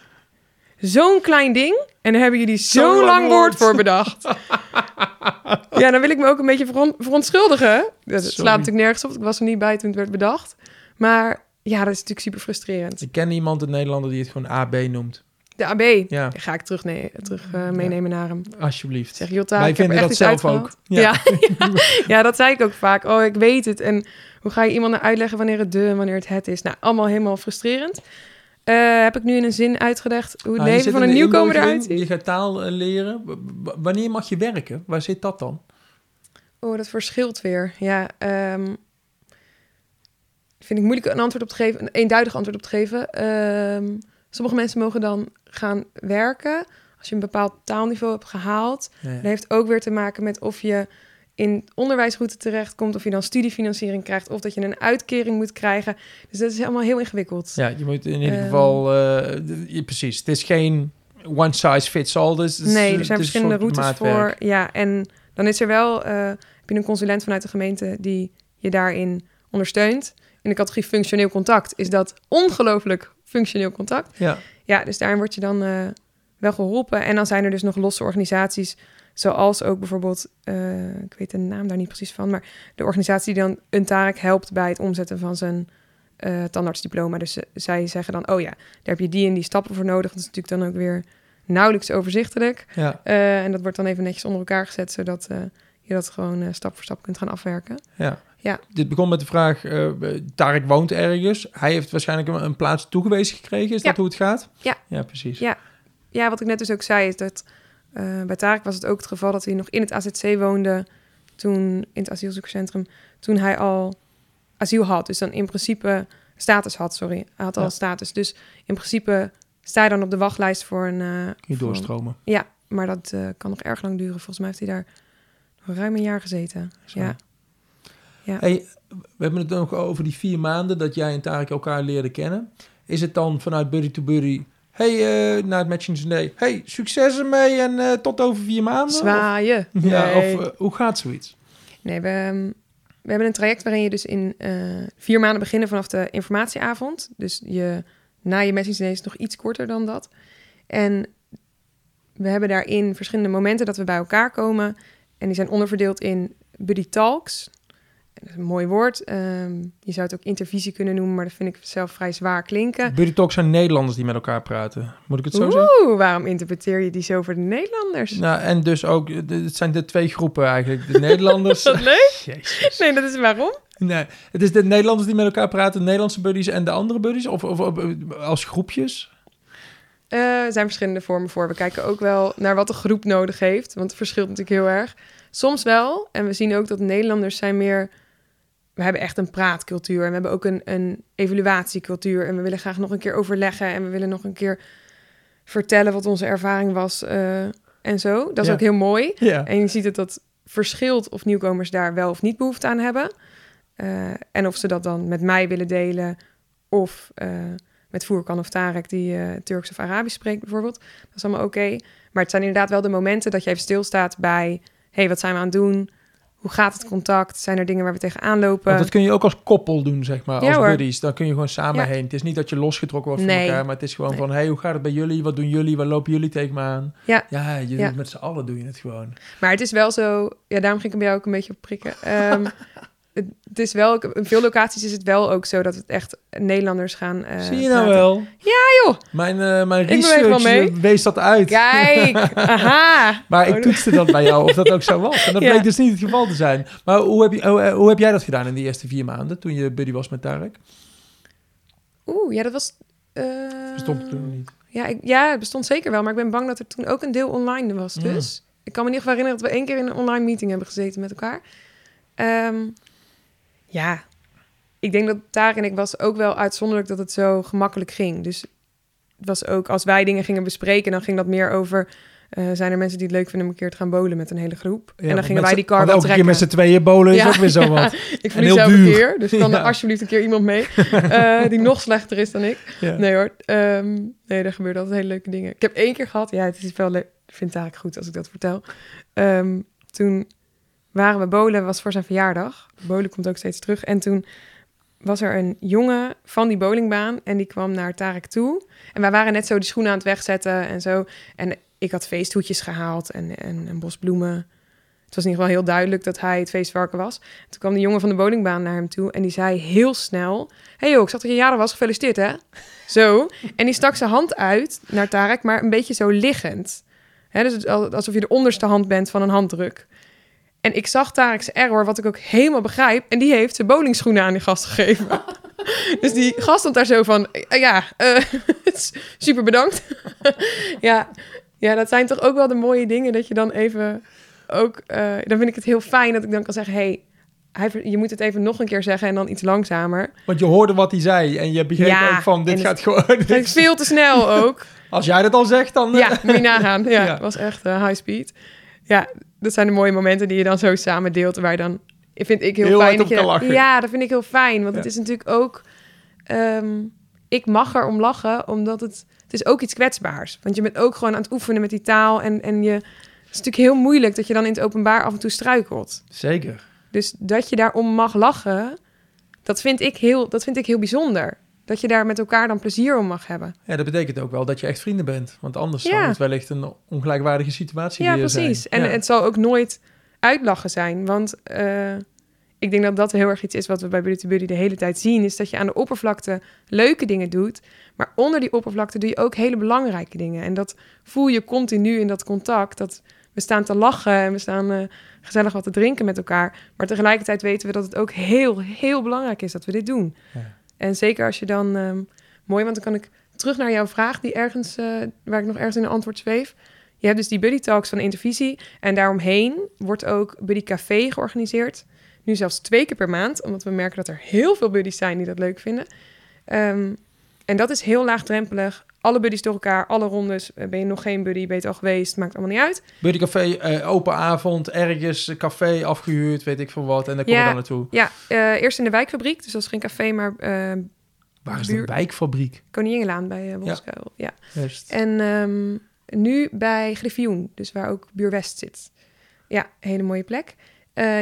Zo'n klein ding. En daar hebben jullie Zo'n zo'n lang lang woord woord. voor bedacht. ja, dan wil ik me ook een beetje veron- verontschuldigen. Dat Sorry. slaat natuurlijk nergens op. Ik was er niet bij toen het werd bedacht. Maar ja, dat is natuurlijk super frustrerend. Ik ken iemand in Nederlander die het gewoon AB noemt. De AB. Ja, Ga ik terug, nee, terug eh, meenemen naar hem. alsjeblieft. Zeg, Jota, Wij ik vinden dat zelf ook. uitgehaald. Ja. Ja. dat zei ik ook vaak. Oh, ik weet het. En hoe ga je iemand nou uitleggen wanneer het de en wanneer het het is? Nou, allemaal helemaal frustrerend. Eh, heb ik nu in een zin uitgelegd hoe het je leven van een nieuwkomer eruit ziet? Je gaat taal eh, leren. W- Wanneer mag je werken? Waar zit dat dan? Oh, dat verschilt weer. Ja, ehm, vind ik moeilijk een antwoord op te geven, een eenduidig antwoord op te geven. Ehm, sommige mensen mogen dan gaan werken als je een bepaald taalniveau hebt gehaald. Ja. Dat heeft ook weer te maken met of je in onderwijsroute terechtkomt, of je dan studiefinanciering krijgt, of dat je een uitkering moet krijgen. Dus dat is allemaal heel ingewikkeld. Ja, je moet in ieder Ehm. geval... eh, precies, het is geen one size fits all. Dus nee, er zijn verschillende routes voor. Ja, en dan is er wel, eh, heb je een consulent vanuit de gemeente die je daarin ondersteunt. In de categorie functioneel contact is dat ongelooflijk functioneel contact. Ja, Ja, dus daarin word je dan eh, wel geholpen. En dan zijn er dus nog losse organisaties, zoals ook bijvoorbeeld, eh, ik weet de naam daar niet precies van, maar de organisatie die dan een Tarek helpt bij het omzetten van zijn eh, tandartsdiploma. Dus zij zeggen dan, oh ja, daar heb je die en die stappen voor nodig. Dat is natuurlijk dan ook weer nauwelijks overzichtelijk. ja, Eh, en dat wordt dan even netjes onder elkaar gezet, zodat je dat gewoon stap voor stap kunt gaan afwerken. ja. Ja. Dit begon met de vraag, Tarek woont ergens. Hij heeft waarschijnlijk een, een plaats toegewezen gekregen. Is Ja. dat hoe het gaat? Ja. Ja, precies. Ja. Ja, wat ik net dus ook zei, is dat eh, bij Tarek was het ook het geval dat hij nog in het AZC woonde, toen in het asielzoekerscentrum, toen hij al asiel had. Dus dan in principe status had, sorry. Hij had al status. Dus in principe sta je dan op de wachtlijst voor een... eh, doorstromen. Ja, maar dat eh, kan nog erg lang duren. Volgens mij heeft hij daar nog ruim een jaar gezeten. Zo. Ja. Ja. Hey, we hebben het nog over die vier maanden dat jij en Tarek elkaar leerden kennen. Is het dan vanuit buddy to buddy... Hey, eh, na het matching. Hey, succes ermee en eh, tot over vier maanden? Zwaaien. Of, ja, Nee. of eh, hoe gaat zoiets? Nee, we, ehm, we hebben een traject waarin je dus in vier maanden beginnen vanaf de informatieavond. Dus je, na je messingsdee is het nog iets korter dan dat. En we hebben daarin verschillende momenten dat we bij elkaar komen. En die zijn onderverdeeld in buddy talks. Dat is een mooi woord. Ehm, je zou het ook intervisie kunnen noemen, maar dat vind ik zelf vrij zwaar klinken. Buddy Talk zijn Nederlanders die met elkaar praten. Moet ik het zo zeggen? Oeh, waarom interpreteer je die zo voor de Nederlanders? Nou, en dus ook, eh, het zijn de twee groepen eigenlijk. De Nederlanders... Wat leuk. Jezus. Nee, dat is waarom. Nee, het is de Nederlanders die met elkaar praten, de Nederlandse buddies en de andere buddies? Of, of, of, eh, als groepjes? Eh, er zijn verschillende vormen voor. We kijken ook wel naar wat de groep nodig heeft. Want het verschilt natuurlijk heel erg. Soms wel. En we zien ook dat Nederlanders zijn meer... We hebben echt een praatcultuur. En we hebben ook een, een evaluatiecultuur. En we willen graag nog een keer overleggen. En we willen nog een keer vertellen wat onze ervaring was. eh, en zo. Dat is Ja. ook heel mooi. Ja. En je ziet dat dat verschilt of nieuwkomers daar wel of niet behoefte aan hebben. Eh, en of ze dat dan met mij willen delen. Of eh, met Voerkan of Tarek die Turks of Arabisch spreekt bijvoorbeeld. Dat is allemaal oké. Maar het zijn inderdaad wel de momenten dat je even stilstaat bij... hey, wat zijn we aan het doen? Hoe gaat het contact? Zijn er dingen waar we tegenaan lopen? Want dat kun je ook als koppel doen, zeg maar, als buddies. Dan kun je gewoon samen heen. Het is niet dat je losgetrokken wordt van elkaar, maar het is gewoon van... hey, hoe gaat het bij jullie? Wat doen jullie? Waar lopen jullie tegen me aan? Ja, ja, je, met z'n allen doe je het gewoon. Maar het is wel zo... Ja, daarom ging ik bij jou ook een beetje op prikken. Um, het is wel, in veel locaties is het wel ook zo dat het echt Nederlanders gaan. Uh, Zie je nou wel? Ja, joh. Mijn, uh, mijn research wees dat uit. Kijk, aha. maar ik toetste dat bij jou of dat ook zo was. En dat bleek dus niet het geval te zijn. Maar hoe heb, je, hoe, eh, hoe heb jij dat gedaan in die eerste vier maanden toen je buddy was met Tarek? Oeh, ja, dat was. Uh, bestond toen niet? Ja, ik, ja, het bestond zeker wel. Maar ik ben bang dat er toen ook een deel online was. Dus ik kan me in ieder geval herinneren dat we één keer in een online meeting hebben gezeten met elkaar. Um, ja, ik denk dat daar en ik was ook wel uitzonderlijk dat het zo gemakkelijk ging. Dus het was ook als wij dingen gingen bespreken, dan ging dat meer over. Uh, zijn er mensen die het leuk vinden om een keer te gaan bolen met een hele groep? en dan gingen wij die car wel trekken. keer met z'n tweeën bolen is ook weer zo wat. ik verlies zelf een keer, dus kan er alsjeblieft een keer iemand mee uh, die nog slechter is dan ik. Nee hoor, um, nee, er gebeurde altijd hele leuke dingen. Ik heb één keer gehad, ja, het is wel leuk, ik vind het eigenlijk goed als ik dat vertel. Um, toen waren we bolen, was voor zijn verjaardag. Bolen komt ook steeds terug. En toen was er een jongen van die bowlingbaan en die kwam naar Tarek toe. En wij waren net zo die schoenen aan het wegzetten en zo. En ik had feesthoedjes gehaald en, en een. Het was in ieder geval heel duidelijk dat hij het feestvarken was. Toen kwam de jongen van de bowlingbaan naar hem toe en die zei heel snel... hey joh, ik zag dat je jaren was, gefeliciteerd hè? Zo. En die stak zijn hand uit naar Tarek, maar een beetje zo liggend. Dus alsof je de onderste hand bent van een handdruk. En ik zag Tarek's error, wat ik ook helemaal begrijp. En die heeft zijn bowlingschoenen aan die gast gegeven. dus die gast stond daar zo van, eh, ja, uh, super bedankt. ja, ja, dat zijn toch ook wel de mooie dingen dat je dan even ook... Uh, dan vind ik het heel fijn dat ik dan kan zeggen, hey, hij, je moet het even nog een keer zeggen en dan iets langzamer. Want je hoorde wat hij zei en je begreep ook van, dit gaat gewoon... Het gaat veel te snel ook. Als jij dat al zegt, dan... Ja, moet je nagaan. Ja, ja. het was echt high speed. Ja, dat zijn de mooie momenten die je dan zo samen deelt, waar dan vind ik heel, fijn dat je ja, dat vind ik heel fijn, want het is natuurlijk ook ehm, ik mag er om lachen, omdat het het is ook iets kwetsbaars, want je bent ook gewoon aan het oefenen met die taal en en je het is natuurlijk heel moeilijk dat je dan in het openbaar af en toe struikelt. Zeker. Dus dat je daarom mag lachen, dat vind ik heel dat vind ik heel bijzonder dat je daar met elkaar dan plezier om mag hebben. Ja, dat betekent ook wel dat je echt vrienden bent. Want anders ja. zou het wellicht een ongelijkwaardige situatie ja, precies. En het zal ook nooit uitlachen zijn. Want uh, ik denk dat dat heel erg iets is wat we bij Buddy Buddy de hele tijd zien. Is dat je aan de oppervlakte leuke dingen doet. Maar onder die oppervlakte doe je ook hele belangrijke dingen. En dat voel je continu in dat contact. Dat we staan te lachen en we staan uh, gezellig wat te drinken met elkaar. Maar tegelijkertijd weten we dat het ook heel, heel belangrijk is dat we dit doen. Ja. En zeker als je dan... Um, mooi, want dan kan ik terug naar jouw vraag... die ergens, uh, waar ik nog ergens in een antwoord zweef. Je hebt dus die Buddy Talks van Intervisie. En daaromheen wordt ook Buddy Café georganiseerd. Nu zelfs twee keer per maand. Omdat we merken dat er heel veel buddies zijn die dat leuk vinden. Um, en dat is heel laagdrempelig. Alle buddies door elkaar, alle rondes. Eh, ben je nog geen buddy, ben je het al geweest, maakt allemaal niet uit. Buddycafé, uh, open avond, ergens, café afgehuurd, weet ik veel wat. En daar kom je dan naartoe. Ja, uh, eerst in de wijkfabriek. Dus dat is geen café, maar... Uh, Waar is de wijkfabriek? Koninginnelaan bij uh, ja. ja. En um, nu bij Griffioen, dus waar ook Buur West zit. Ja, hele mooie plek.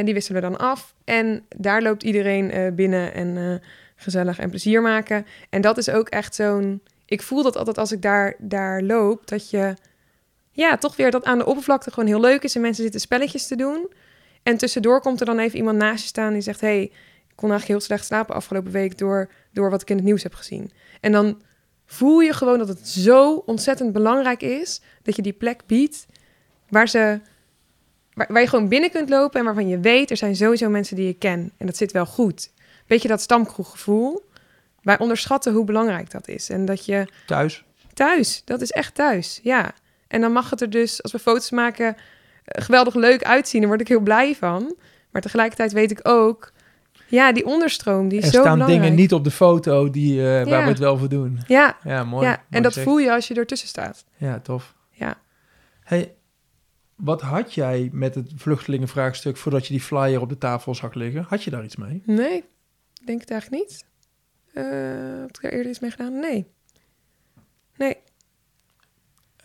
die wisselen we dan af. En daar loopt iedereen binnen en gezellig en plezier maken. En dat is ook echt zo'n ik voel dat altijd als ik daar, daar loop, dat je ja, toch weer dat aan de oppervlakte gewoon heel leuk is en mensen zitten spelletjes te doen. En tussendoor komt er dan even iemand naast je staan die zegt: hey, ik kon eigenlijk heel slecht slapen afgelopen week door, door wat ik in het nieuws heb gezien. En dan voel je gewoon dat het zo ontzettend belangrijk is dat je die plek biedt waar ze. Waar, je gewoon binnen kunt lopen en waarvan je weet, er zijn sowieso mensen die je ken. En dat zit wel goed. Weet je dat stamkroeggevoel? Wij onderschatten hoe belangrijk dat is. En dat je... Thuis? Thuis, dat is echt thuis, ja. En dan mag het er dus, als we foto's maken, eh, geweldig leuk uitzien. Daar word ik heel blij van. Maar tegelijkertijd weet ik ook, ja, die onderstroom, die is er zo belangrijk. Er staan dingen niet op de foto die, uh, waar we het wel voor doen. Ja, ja mooi. Ja. en dat voel je als je ertussen staat. Ja, tof. Ja. Hey, wat had jij met het vluchtelingenvraagstuk voordat je die flyer op de tafel zag liggen? Had je daar iets mee? Nee, denk het eigenlijk niet. Uh, heb ik er eerder iets mee gedaan? Nee. Nee,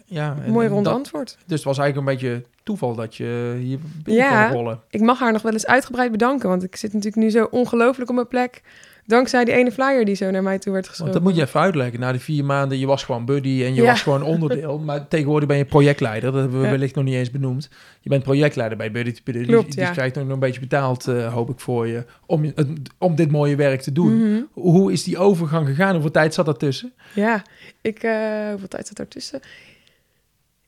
Ja, en- mooi en rond dat- antwoord. Dus het was eigenlijk een beetje toeval dat je hier binnen Ja. kon rollen. Ik mag haar nog wel eens uitgebreid bedanken, want ik zit natuurlijk nu zo ongelooflijk op mijn plek. Dankzij die ene flyer die zo naar mij toe werd Want geschoven. dat moet je even uitleggen. Na die vier maanden, je was gewoon buddy en je Ja. was gewoon onderdeel. Maar tegenwoordig ben je projectleider. Dat hebben we Ja. wellicht nog niet eens benoemd. Je bent projectleider bij Buddy to Buddy. Klopt, dus ja. je krijgt nog een beetje betaald, eh, hoop ik, voor je. Om, om dit mooie werk te doen. Mhm. Hoe is die overgang gegaan? Hoeveel tijd zat daartussen? Ja, ik, eh, hoeveel tijd zat daartussen?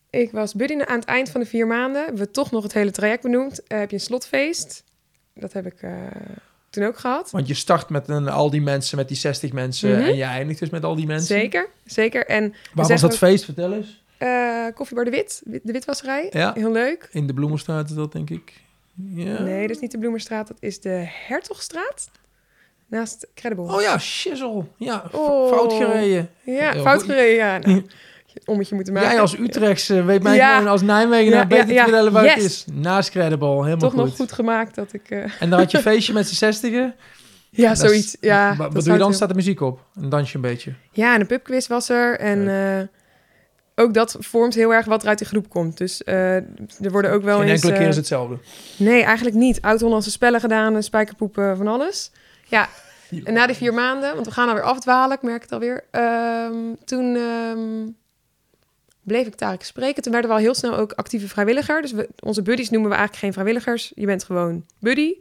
Ik was buddy aan het eind van de vier maanden. Hebben we toch nog het hele traject benoemd. Eh, heb je een slotfeest. Dat heb ik toen ook gehad. Want je start met een, al die mensen, met die 60 mensen. Mhm. En je eindigt dus met al die mensen. Zeker, zeker. En Waar was dat ook- feest? Vertel eens. eh Koffiebar de Wit, de Witwasserij. Ja. Heel leuk. In de Bloemenstraat is dat, denk ik. Ja. Nee, dat is niet de Bloemerstraat. Dat is de Hertogstraat. Naast Credible. Oh ja, shizzle. Ja, Oh. fout gereden. ja, heel fout goed. gereden. Ja, nou, ommetje moeten maken. Jij als Utrechtse weet mij Ja. gewoon als Nijmegen Ja, beter ja, ja. te vertellen waar het is. Naast Credible, helemaal Toch goed. nog goed gemaakt dat ik... eh, En dan had je een feestje met z'n zestigen. ja, Dat zoiets. Ja, Wat, doe je dan? Staat de muziek op? En dans je een beetje. Ja, en een pubquiz was er. En eh, ook dat vormt heel erg wat er uit de groep komt. Dus eh, er worden ook wel Geen eens... enkele keer eh, is hetzelfde. Nee, eigenlijk niet. Oud-Hollandse spellen gedaan, eh, spijkerpoepen, van alles. Ja, en na die vier maanden, want we gaan alweer afdwalen, ik merk het alweer. ehm, toen ehm, bleef ik Tarek spreken. Toen werden we al heel snel ook actieve vrijwilliger. Dus onze buddies noemen we eigenlijk geen vrijwilligers. Je bent gewoon buddy.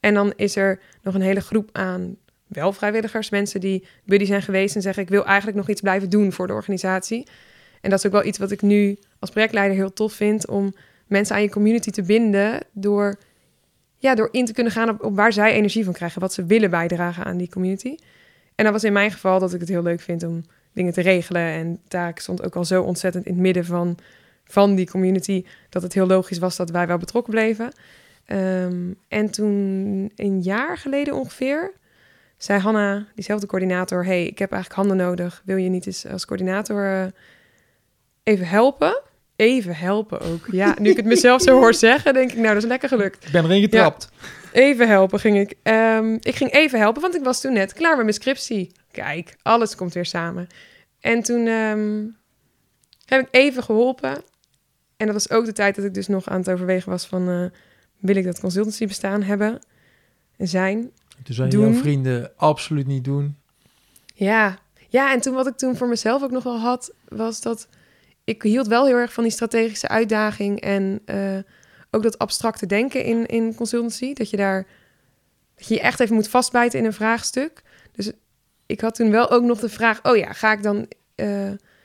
En dan is er nog een hele groep aan wel vrijwilligers. Mensen die buddy zijn geweest en zeggen... ik wil eigenlijk nog iets blijven doen voor de organisatie. En dat is ook wel iets wat ik nu als projectleider heel tof vind... om mensen aan je community te binden... door, ja, door in te kunnen gaan op waar zij energie van krijgen. Wat ze willen bijdragen aan die community. En dat was in mijn geval dat ik het heel leuk vind om dingen te regelen. En daar stond ook al zo ontzettend in het midden van, van die community... dat het heel logisch was dat wij wel betrokken bleven. Ehm, en toen, een jaar geleden ongeveer, zei Hanna, diezelfde coördinator... hey, ik heb eigenlijk handen nodig. Wil je niet eens als coördinator eh, even helpen? Even helpen ook. Ja, nu ik het mezelf zo hoor zeggen, denk ik... nou, dat is lekker gelukt. Ik ben erin getrapt. Even helpen ging ik. Ehm, ik ging even helpen, want ik was toen net klaar met mijn scriptie. Kijk, alles komt weer samen. En toen ehm, heb ik even geholpen. En dat was ook de tijd dat ik dus nog aan het overwegen was van... eh, wil ik dat consultancy bestaan hebben en zijn? Toen Doen. jouw vrienden ook niet doen. Ja. ja, en toen wat ik toen voor mezelf ook nog wel had... was dat ik hield wel heel erg van die strategische uitdaging... en eh, ook dat abstracte denken in, in consultancy. Dat je daar dat je je echt even moet vastbijten in een vraagstuk. Dus ik had toen wel ook nog de vraag... oh ja, ga ik dan... eh,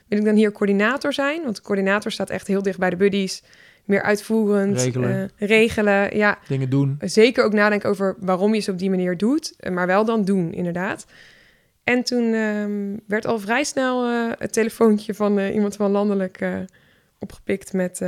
wil ik dan hier coördinator zijn? Want de coördinator staat echt heel dicht bij de buddies. Meer uitvoerend. Regelen. eh, regelen, ja. Dingen doen. Zeker ook nadenken over waarom je ze op die manier doet. eh, Maar wel dan doen, inderdaad. En toen ehm, werd al vrij snel het telefoontje van iemand van landelijk opgepikt met...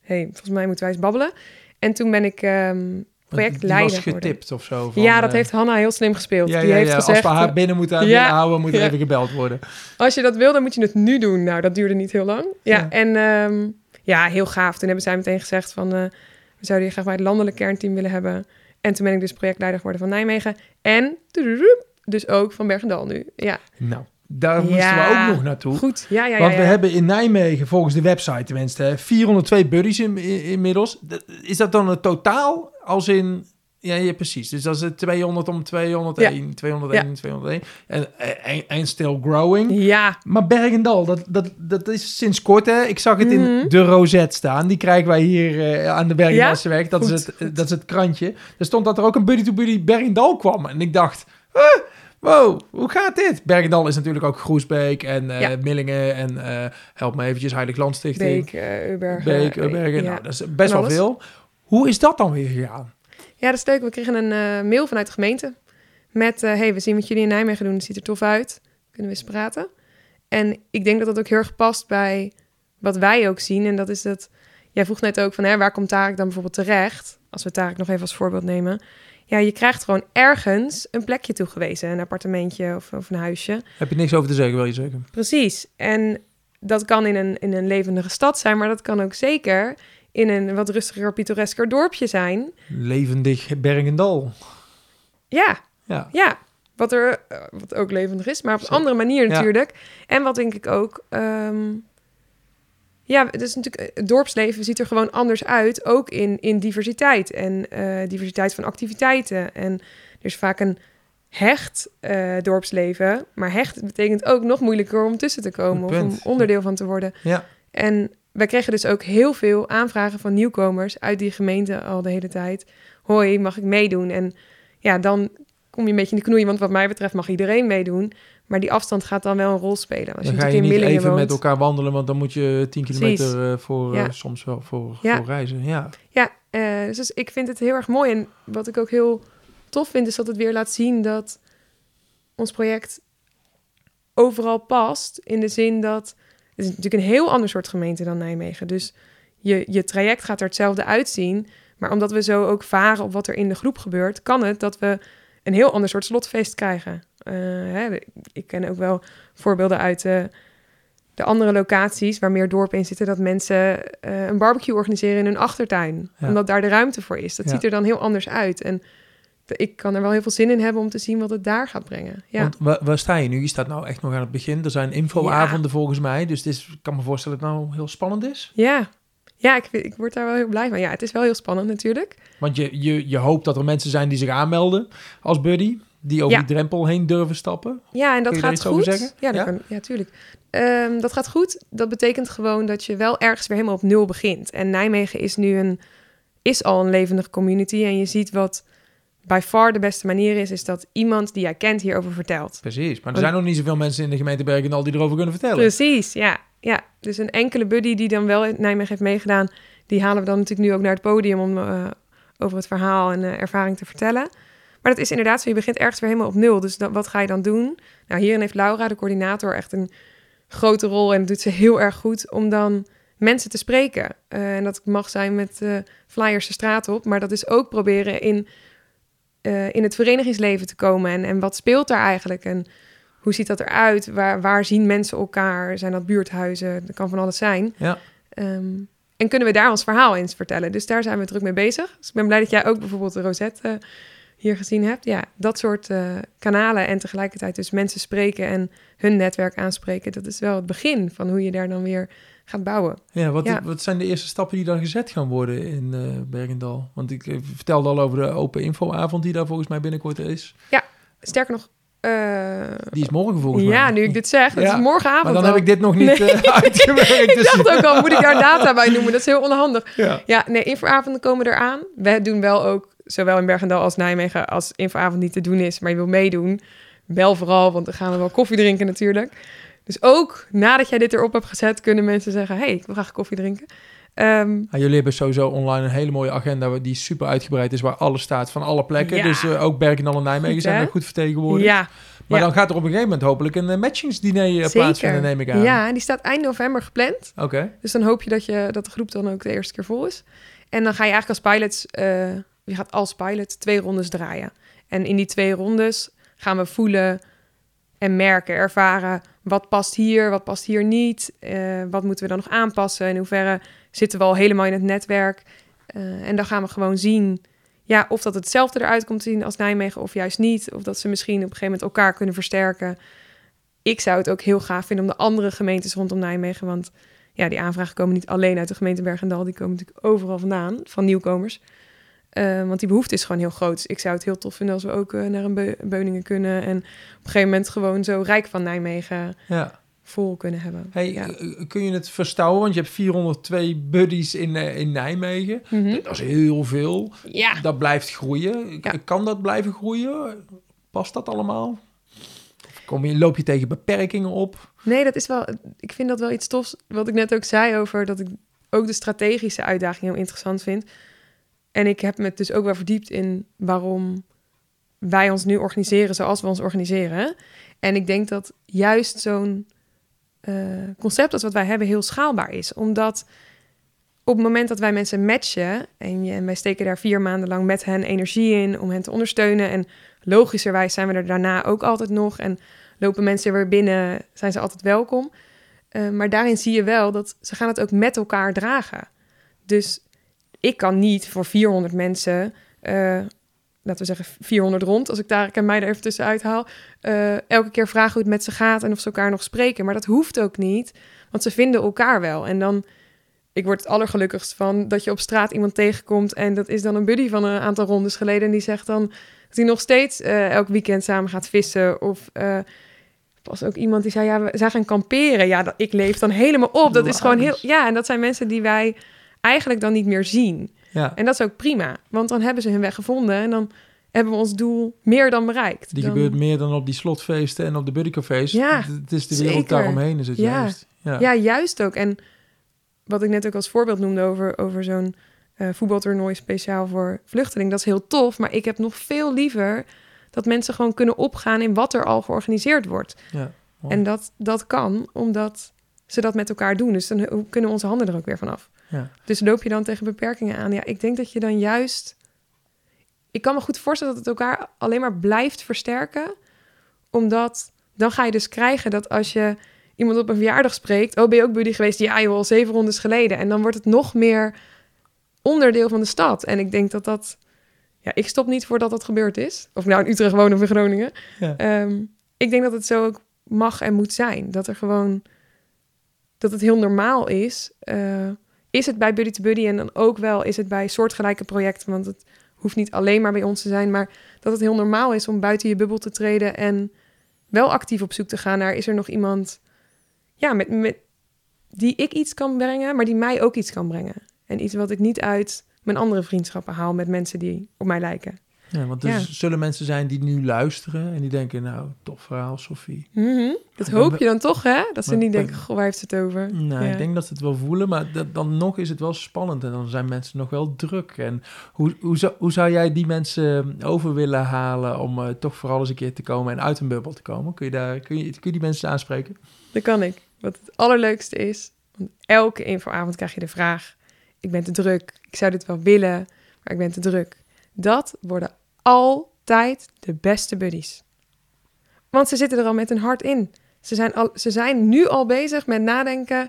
hey, volgens mij moeten wij eens babbelen. En toen ben ik ehm, projectleider was getipt of zo. van, ja, dat eh, heeft Hanna heel slim gespeeld. Ja, Die ja, heeft ja. gezegd, Als we haar eh, binnen moeten binnenhouden, moet er even gebeld worden. als je dat wil, dan moet je het nu doen. Nou, dat duurde niet heel lang. Ja, en ehm, ja, heel gaaf. Toen hebben zij meteen gezegd van... eh, we zouden je graag bij het landelijk kernteam willen hebben. En toen ben ik dus projectleider geworden van Nijmegen. En dus ook van Bergendal nu. Ja, Nou, daar moesten we ook nog naartoe. goed. Ja, ja. Want we hebben in Nijmegen, volgens de website tenminste, hè, 402 buddies in, in- inmiddels. Is dat dan het totaal als in... Ja, ja, precies. Dus dat is het 200 om 201, 201, 201. En, en, en still growing. Ja, Maar Bergendal, dat, dat, dat is sinds kort, hè? Ik zag het in Mhm. de Rosette staan. Die krijgen wij hier eh, aan de Bergendalse weg. Dat, Goed, is het, goed. dat is het krantje. Er stond dat er ook een buddy-to-buddy Bergendal kwam. En ik dacht, huh, wow, hoe gaat dit? Bergendal is natuurlijk ook Groesbeek en eh, Ja. Millingen en eh, help me eventjes, Heilig Landstichting. Beek, uh, Ubergen. Beek, Ubergen. ja. Nou, dat is best wel veel. Hoe is dat dan weer gegaan? Ja, dat is leuk. We kregen een mail vanuit de gemeente. Met, hey, we zien wat jullie in Nijmegen doen. Het ziet er tof uit. Kunnen we eens praten? En ik denk dat dat ook heel erg past bij wat wij ook zien. En dat is dat... Jij vroeg net ook van, hè, waar komt Tarek dan bijvoorbeeld terecht? Als we Tarek nog even als voorbeeld nemen. Ja, je krijgt gewoon ergens een plekje toegewezen. Een appartementje of, of een huisje. Heb je niks over te zeggen, wil je zeggen? Precies. En dat kan in een, in een levendige stad zijn, maar dat kan ook zeker in een wat rustiger, pittoresker dorpje zijn. Levendig Bergendal. Ja, Ja. ja. Wat er, eh, wat ook levendig is, maar op een Zeker. andere manier Ja. natuurlijk. En wat denk ik ook, ehm, ja, het is natuurlijk, het dorpsleven ziet er gewoon anders uit, ook in, in diversiteit en eh, diversiteit van activiteiten. En er is vaak een hecht eh, dorpsleven, maar hecht betekent ook nog moeilijker om tussen te komen of om onderdeel van te worden. Ja. En wij kregen dus ook heel veel aanvragen van nieuwkomers uit die gemeente al de hele tijd. Hoi, mag ik meedoen? En ja, dan kom je een beetje in de knoei, want wat mij betreft mag iedereen meedoen. Maar die afstand gaat dan wel een rol spelen. Als Dan je ga je niet Millingen even woont. met elkaar wandelen, want dan moet je 10 Precies. kilometer eh, voor, Ja. eh, soms wel voor, Ja. voor reizen. Ja. Ja, eh, dus ik vind het heel erg mooi. En wat ik ook heel tof vind, is dat het weer laat zien dat ons project overal past. In de zin dat het is natuurlijk een heel ander soort gemeente dan Nijmegen. Dus je, je traject gaat er hetzelfde uitzien. Maar omdat we zo ook varen op wat er in de groep gebeurt, kan het dat we een heel ander soort slotfeest krijgen. Eh, hè, ik ken ook wel voorbeelden uit de andere locaties waar meer dorpen in zitten, dat mensen eh, een barbecue organiseren in hun achtertuin. Ja. Omdat daar de ruimte voor is. Dat Ja. ziet er dan heel anders uit. En ik kan er wel heel veel zin in hebben om te zien wat het daar gaat brengen. Ja, Want waar, waar sta je nu? Je staat nou echt nog aan het begin. Er zijn infoavonden volgens mij. Dus is, ik kan me voorstellen dat het nou heel spannend is. ja. ja ik, ik word daar wel heel blij van. Ja, het is wel heel spannend natuurlijk. Want je, je, je hoopt dat er mensen zijn die zich aanmelden als buddy. Die over Ja. die drempel heen durven stappen. Ja, en dat gaat goed. zeggen? Ja, dat Ja? Kan, ja, tuurlijk. Ehm, dat gaat goed. Dat betekent gewoon dat je wel ergens weer helemaal op nul begint. En Nijmegen is nu een, is al een levendige community. En je ziet wat by far de beste manier is, is dat iemand die jij kent hierover vertelt. Precies. Maar er zijn nog niet zoveel mensen in de gemeente Bergendal die erover kunnen vertellen. Precies, ja. ja. Dus een enkele buddy die dan wel in Nijmegen heeft meegedaan, die halen we dan natuurlijk nu ook naar het podium om eh, over het verhaal en eh, ervaring te vertellen. Maar dat is inderdaad zo, je begint ergens weer helemaal op nul. Dus wat ga je dan doen? Nou, hierin heeft Laura, de coördinator, echt een grote rol en dat doet ze heel erg goed om dan mensen te spreken. Eh, en dat mag zijn met eh, flyers de straat op, maar dat is ook proberen in, eh, in het verenigingsleven te komen. En, en wat speelt daar eigenlijk? En hoe ziet dat eruit? Waar, waar zien mensen elkaar? Zijn dat buurthuizen? Dat kan van alles zijn. Ja. Ehm, en kunnen we daar ons verhaal eens vertellen? Dus daar zijn we druk mee bezig. Dus ik ben blij dat jij ook bijvoorbeeld de Rosette hier gezien hebt. Ja, dat soort eh, kanalen en tegelijkertijd dus mensen spreken en hun netwerk aanspreken. Dat is wel het begin van hoe je daar dan weer gaat bouwen. Ja, wat, Ja. wat zijn de eerste stappen die dan gezet gaan worden in eh Bergendal? Want ik eh, vertelde al over de open infoavond die daar volgens mij binnenkort is. Sterker nog, Die is morgen volgens mij. ja, nu ik dit zeg, het Ja, is morgenavond Maar dan al. heb ik dit nog niet Nee. eh, uitgewerkt. Ik dus- dacht ook al, moet ik daar data bij noemen? Dat is heel onhandig. Ja. Ja, nee, infoavonden komen eraan. We doen wel ook, zowel in Bergendal als Nijmegen, als infoavond niet te doen is, maar je wil meedoen. Wel vooral, want dan gaan we wel koffie drinken natuurlijk. Dus ook nadat jij dit erop hebt gezet, kunnen mensen zeggen, hey, ik wil graag koffie drinken. Ehm, Ja, jullie hebben sowieso online een hele mooie agenda die super uitgebreid is, waar alles staat van alle plekken. Ja. Dus eh, ook Bergendal en Nijmegen Goed, zijn er goed vertegenwoordigd. ja, Maar ja. dan gaat er op een gegeven moment hopelijk een uh, matchingsdiner eh, zeker. plaatsvinden, neem ik aan. Ja, die staat eind november gepland. Oké. Dus dan hoop je dat, je dat de groep dan ook de eerste keer vol is. En dan ga je eigenlijk als pilots, eh, je gaat als pilot twee rondes draaien. En in die twee rondes gaan we voelen en merken, ervaren wat past hier, wat past hier niet. eh, wat moeten we dan nog aanpassen? In hoeverre zitten we al helemaal in het netwerk? Eh, en dan gaan we gewoon zien ja, of dat hetzelfde eruit komt te zien als Nijmegen of juist niet. Of dat ze misschien op een gegeven moment elkaar kunnen versterken. Ik zou het ook heel gaaf vinden om de andere gemeentes rondom Nijmegen, want ja, die aanvragen komen niet alleen uit de gemeente Bergendal, die komen natuurlijk overal vandaan, van nieuwkomers. Eh, want die behoefte is gewoon heel groot. Dus ik zou het heel tof vinden als we ook eh, naar een Beu- Beuningen kunnen. En op een gegeven moment gewoon zo rijk van Nijmegen Ja. Vol kunnen hebben. Hey, ja. eh, kun je het verstouwen? Want je hebt 402 buddies in, eh, in Nijmegen. Mhm. Dat is heel veel. ja. Dat blijft groeien. Ja. Kan dat blijven groeien? Past dat allemaal? Of kom je, loop je tegen beperkingen op? Nee, dat is wel. Ik vind dat wel iets tofs. Wat ik net ook zei over dat ik ook de strategische uitdaging heel interessant vind. En ik heb me dus ook wel verdiept in waarom wij ons nu organiseren zoals we ons organiseren. En ik denk dat juist zo'n eh, concept als wat wij hebben heel schaalbaar is. Omdat op het moment dat wij mensen matchen en, je, en wij steken daar vier maanden lang met hen energie in om hen te ondersteunen. En logischerwijs zijn we er daarna ook altijd nog. En lopen mensen weer binnen, zijn ze altijd welkom. Eh, maar daarin zie je wel dat ze gaan het ook met elkaar dragen. Dus ik kan niet voor 400 mensen eh, laten we zeggen 400 rond, als ik daar en mij er even tussenuit haal, eh, elke keer vragen hoe het met ze gaat en of ze elkaar nog spreken. Maar dat hoeft ook niet, want ze vinden elkaar wel. En dan, ik word het allergelukkigst van dat je op straat iemand tegenkomt en dat is dan een buddy van een aantal rondes geleden en die zegt dan dat hij nog steeds eh, elk weekend samen gaat vissen of... Uh, was ook iemand die zei, ja, we zijn gaan kamperen. Ja, dat, ik leef dan helemaal op. Dat is gewoon heel... Ja, en dat zijn mensen die wij eigenlijk dan niet meer zien. Ja. En dat is ook prima, want dan hebben ze hun weg gevonden en dan hebben we ons doel meer dan bereikt. Die dan... gebeurt meer dan op die slotfeesten en op de buddycafés. Ja, het is de wereld zeker. daaromheen is het Ja. juist. Ja. Ja, juist ook. En wat ik net ook als voorbeeld noemde over, over zo'n eh, voetbaltoernooi speciaal voor vluchtelingen, dat is heel tof. Maar ik heb nog veel liever dat mensen gewoon kunnen opgaan in wat er al georganiseerd wordt. Ja. En dat, dat kan omdat ze dat met elkaar doen. Dus dan kunnen onze handen er ook weer vanaf. Ja. Dus loop je dan tegen beperkingen aan? Ja, ik denk dat je dan juist. Ik kan me goed voorstellen dat het elkaar alleen maar blijft versterken. Omdat dan ga je dus krijgen dat als je iemand op een verjaardag spreekt. Oh, ben je ook buddy geweest? Ja, joh, al zeven rondes geleden. En dan wordt het nog meer onderdeel van de stad. En ik denk dat dat. Ja, ik stop niet voordat dat gebeurd is. Of nou in Utrecht woon of in Groningen. Ja. Ehm, ik denk dat het zo ook mag en moet zijn. Dat er gewoon. Dat het heel normaal is. Eh, is het bij Buddy to Buddy en dan ook wel is het bij soortgelijke projecten. Want het hoeft niet alleen maar bij ons te zijn. Maar dat het heel normaal is om buiten je bubbel te treden. En wel actief op zoek te gaan naar. Is er nog iemand. Ja, met, met, die ik iets kan brengen, maar die mij ook iets kan brengen. En iets wat ik niet uit mijn andere vriendschappen haal met mensen die op mij lijken. Ja, want er Ja. zullen mensen zijn die nu luisteren en die denken, nou, tof verhaal, Sophie. Mhm. Dat hoop je dan toch, hè? Dat ze maar- niet denken, goh, waar heeft ze het over? Nou, Ja. ik denk dat ze het wel voelen, maar dat, dan nog is het wel spannend en dan zijn mensen nog wel druk. En hoe, hoe, zou, hoe zou jij die mensen over willen halen om eh, toch vooral eens een keer te komen en uit een bubbel te komen? Kun je, daar, kun je, kun je die mensen aanspreken? Dat kan ik. Wat het allerleukste is, want elke infoavond krijg je de vraag: ik ben te druk, ik zou dit wel willen, maar ik ben te druk. Dat worden altijd de beste buddies. Want ze zitten er al met hun hart in. Ze zijn, al, ze zijn nu al bezig met nadenken: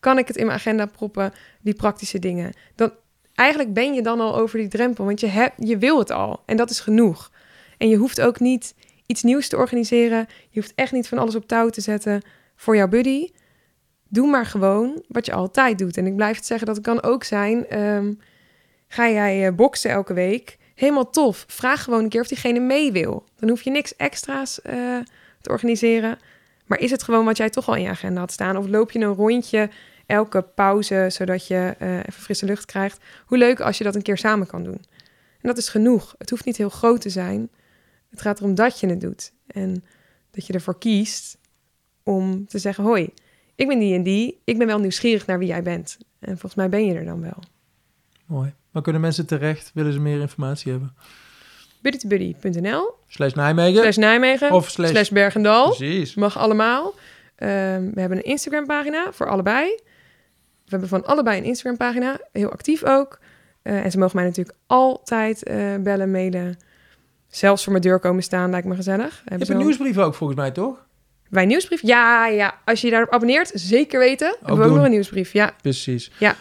kan ik het in mijn agenda proppen? Die praktische dingen. Dan, eigenlijk ben je dan al over die drempel, want je, hebt, je wil het al en dat is genoeg. En je hoeft ook niet iets nieuws te organiseren. Je hoeft echt niet van alles op touw te zetten voor jouw buddy. Doe maar gewoon wat je altijd doet. En ik blijf het zeggen, dat kan ook zijn... ehm, ga jij eh, boksen elke week? Helemaal tof. Vraag gewoon een keer of diegene mee wil. Dan hoef je niks extra's eh, te organiseren. Maar is het gewoon wat jij toch al in je agenda had staan? Of loop je een rondje elke pauze, zodat je eh, even frisse lucht krijgt? Hoe leuk als je dat een keer samen kan doen. En dat is genoeg. Het hoeft niet heel groot te zijn. Het gaat erom dat je het doet. En dat je ervoor kiest om te zeggen: Hoi, ik ben die en die. Ik ben wel nieuwsgierig naar wie jij bent. En volgens mij ben je er dan wel. Mooi. Maar kunnen mensen terecht? Willen ze meer informatie hebben? buddytobuddy.nl Slash Nijmegen? slash Nijmegen Of slash- slash Bergendal. Precies. Mag allemaal. Ehm, we hebben een Instagram pagina voor allebei. We hebben van allebei een Instagram pagina. Heel actief ook. Eh, en ze mogen mij natuurlijk altijd eh, bellen, mailen. Zelfs voor mijn deur komen staan, lijkt me gezellig. Je Hebben hebt ze een nieuwsbrief ook volgens mij, toch? Bij nieuwsbrief? Ja, ja. Als je je daarop abonneert, zeker weten. hebben we ook doen. nog een nieuwsbrief. Ja. Precies. Ja.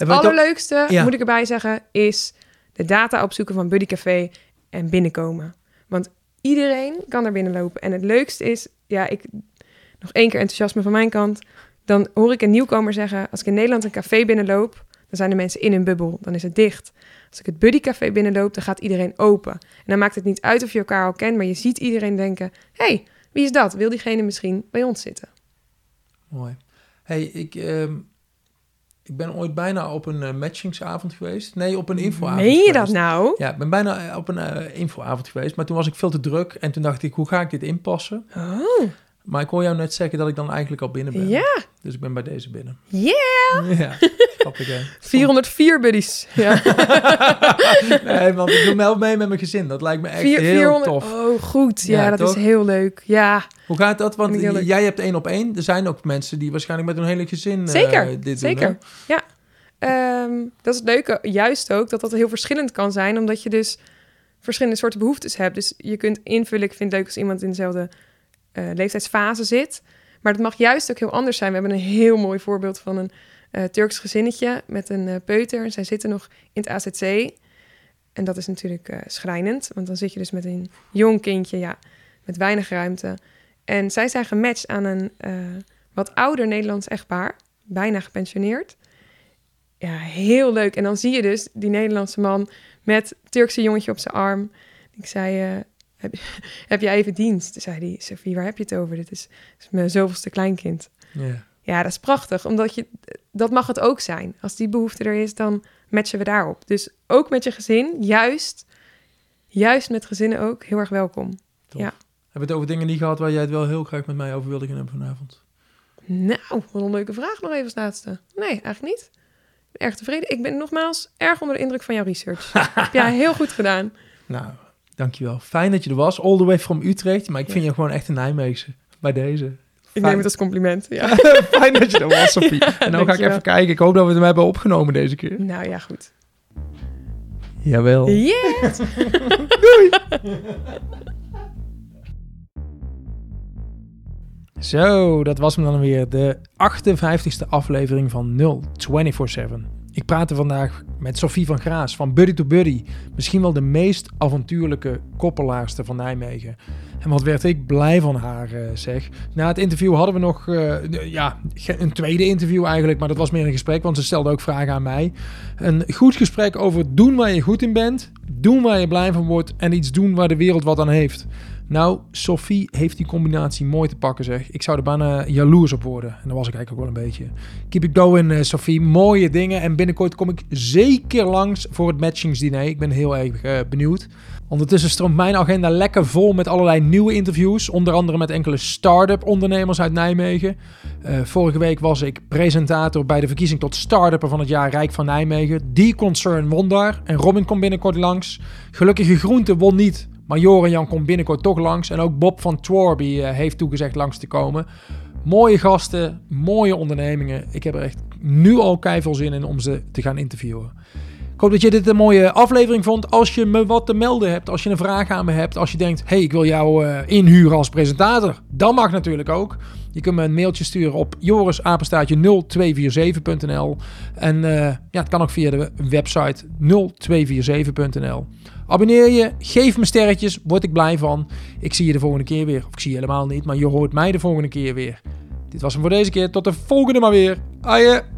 En Het allerleukste, Ja. moet ik erbij zeggen, is de data opzoeken van Buddy Café en binnenkomen. Want iedereen kan er binnenlopen. En het leukste is, ja, ik nog één keer enthousiasme van mijn kant. Dan hoor ik een nieuwkomer zeggen, als ik in Nederland een café binnenloop, dan zijn de mensen in hun bubbel. Dan is het dicht. Als ik het Buddy Café binnenloop, dan gaat iedereen open. En dan maakt het niet uit of je elkaar al kent, maar je ziet iedereen denken, hey, wie is dat? Wil diegene misschien bij ons zitten? Mooi. Hey, ik, ehm, ik ben ooit bijna op een eh, matchingsavond geweest. Nee, op een infoavond Meen je dat nou? Ja, ik ben bijna eh, op een eh, infoavond geweest. Maar toen was ik veel te druk. En toen dacht ik, hoe ga ik dit inpassen? Oh, Maar ik hoor jou net zeggen dat ik dan eigenlijk al binnen ben. ja. Dus ik ben bij deze binnen. Yeah! Ja, grappig hè. 404 buddies. Ja. Nee, want ik doe wel mee met mijn gezin. Dat lijkt me echt Vier- heel 400 tof. Oh, goed. Ja, Ja, dat toch? is heel leuk. Ja, Hoe gaat dat? Want jij hebt één op één. Er zijn ook mensen die waarschijnlijk met hun hele gezin eh, zeker. dit doen. zeker. hè? Ja. Ehm, dat is het leuke. Juist ook dat dat heel verschillend kan zijn. Omdat je dus verschillende soorten behoeftes hebt. Dus je kunt invullen. Ik vind het leuk als iemand in dezelfde eh, leeftijdsfase zit. Maar het mag juist ook heel anders zijn. We hebben een heel mooi voorbeeld van een eh, Turks gezinnetje met een eh, peuter. Zij zitten nog in het AZC. En dat is natuurlijk schrijnend, want dan zit je dus met een jong kindje, ja, met weinig ruimte. En zij zijn gematcht aan een wat ouder Nederlands echtpaar, bijna gepensioneerd. Ja, heel leuk. En dan zie je dus die Nederlandse man met Turkse jongetje op zijn arm. Ik zei, uh, heb, heb jij even dienst? Toen zei hij, Sophie, waar heb je het over? Dit is, is mijn zoveelste kleinkind. Yeah. Ja, dat is prachtig, omdat je, dat mag het ook zijn. Als die behoefte er is, dan matchen we daarop. Dus ook met je gezin, juist, juist met gezinnen ook, heel erg welkom. Tof. Ja. Hebben we het over dingen niet gehad waar jij het wel heel graag met mij over wilde gaan hebben vanavond? Nou, wat een leuke vraag nog even als laatste. Nee, eigenlijk niet. Ik ben erg tevreden. Ik ben nogmaals erg onder de indruk van jouw research. Heb jij heel goed gedaan. Nou, dankjewel. Fijn dat je er was, all the way from Utrecht. Maar ik vind je gewoon echt een Nijmeegse bij deze. Ik neem het als compliment. Ja. Fijn dat je er was, Sophie. en dan ga ik even kijken. Ik hoop dat we hem hebben opgenomen deze keer. Nou ja, goed. Jawel. Yes! Zo, dat was hem dan weer. De 58ste aflevering van 0247. Ik praatte vandaag met Sophie van Graas van Buddy to Buddy. Misschien wel de meest avontuurlijke koppelaarster van Nijmegen. En wat werd ik blij van haar, eh, zeg. Na het interview hadden we nog eh, ja, een tweede interview eigenlijk. Maar dat was meer een gesprek, want ze stelde ook vragen aan mij. Een goed gesprek over doen waar je goed in bent. Doen waar je blij van wordt. En iets doen waar de wereld wat aan heeft. Nou, Sophie heeft die combinatie mooi te pakken, zeg. Ik zou er bijna jaloers op worden. En dat was ik eigenlijk ook wel een beetje. Keep it going, eh, Sophie. Mooie dingen. En binnenkort kom ik zeker langs voor het matchingsdiner. Ik ben heel erg eh, benieuwd. Ondertussen stroomt mijn agenda lekker vol met allerlei nieuwe interviews. Onder andere met enkele start-up ondernemers uit Nijmegen. Eh, vorige week was ik presentator bij de verkiezing tot start-upper van het jaar Rijk van Nijmegen. Die concern won daar. En Robin komt binnenkort langs. Gelukkige Groente won niet. Maar Jan komt binnenkort toch langs. En ook Bob van Tworby eh, heeft toegezegd langs te komen. Mooie gasten, mooie ondernemingen. Ik heb er echt nu al keiveel zin in om ze te gaan interviewen. Ik hoop dat je dit een mooie aflevering vond. Als je me wat te melden hebt, als je een vraag aan me hebt, als je denkt, hey, ik wil jou eh, inhuren als presentator, dan mag natuurlijk ook. Je kunt me een mailtje sturen op jorisapenstaatje0247.nl en eh, ja, het kan ook via de website 0247.nl. Abonneer je, geef me sterretjes, word ik blij van. Ik zie je de volgende keer weer. Of ik zie je helemaal niet, maar je hoort mij de volgende keer weer. Dit was hem voor deze keer. Tot de volgende maar weer. Aje!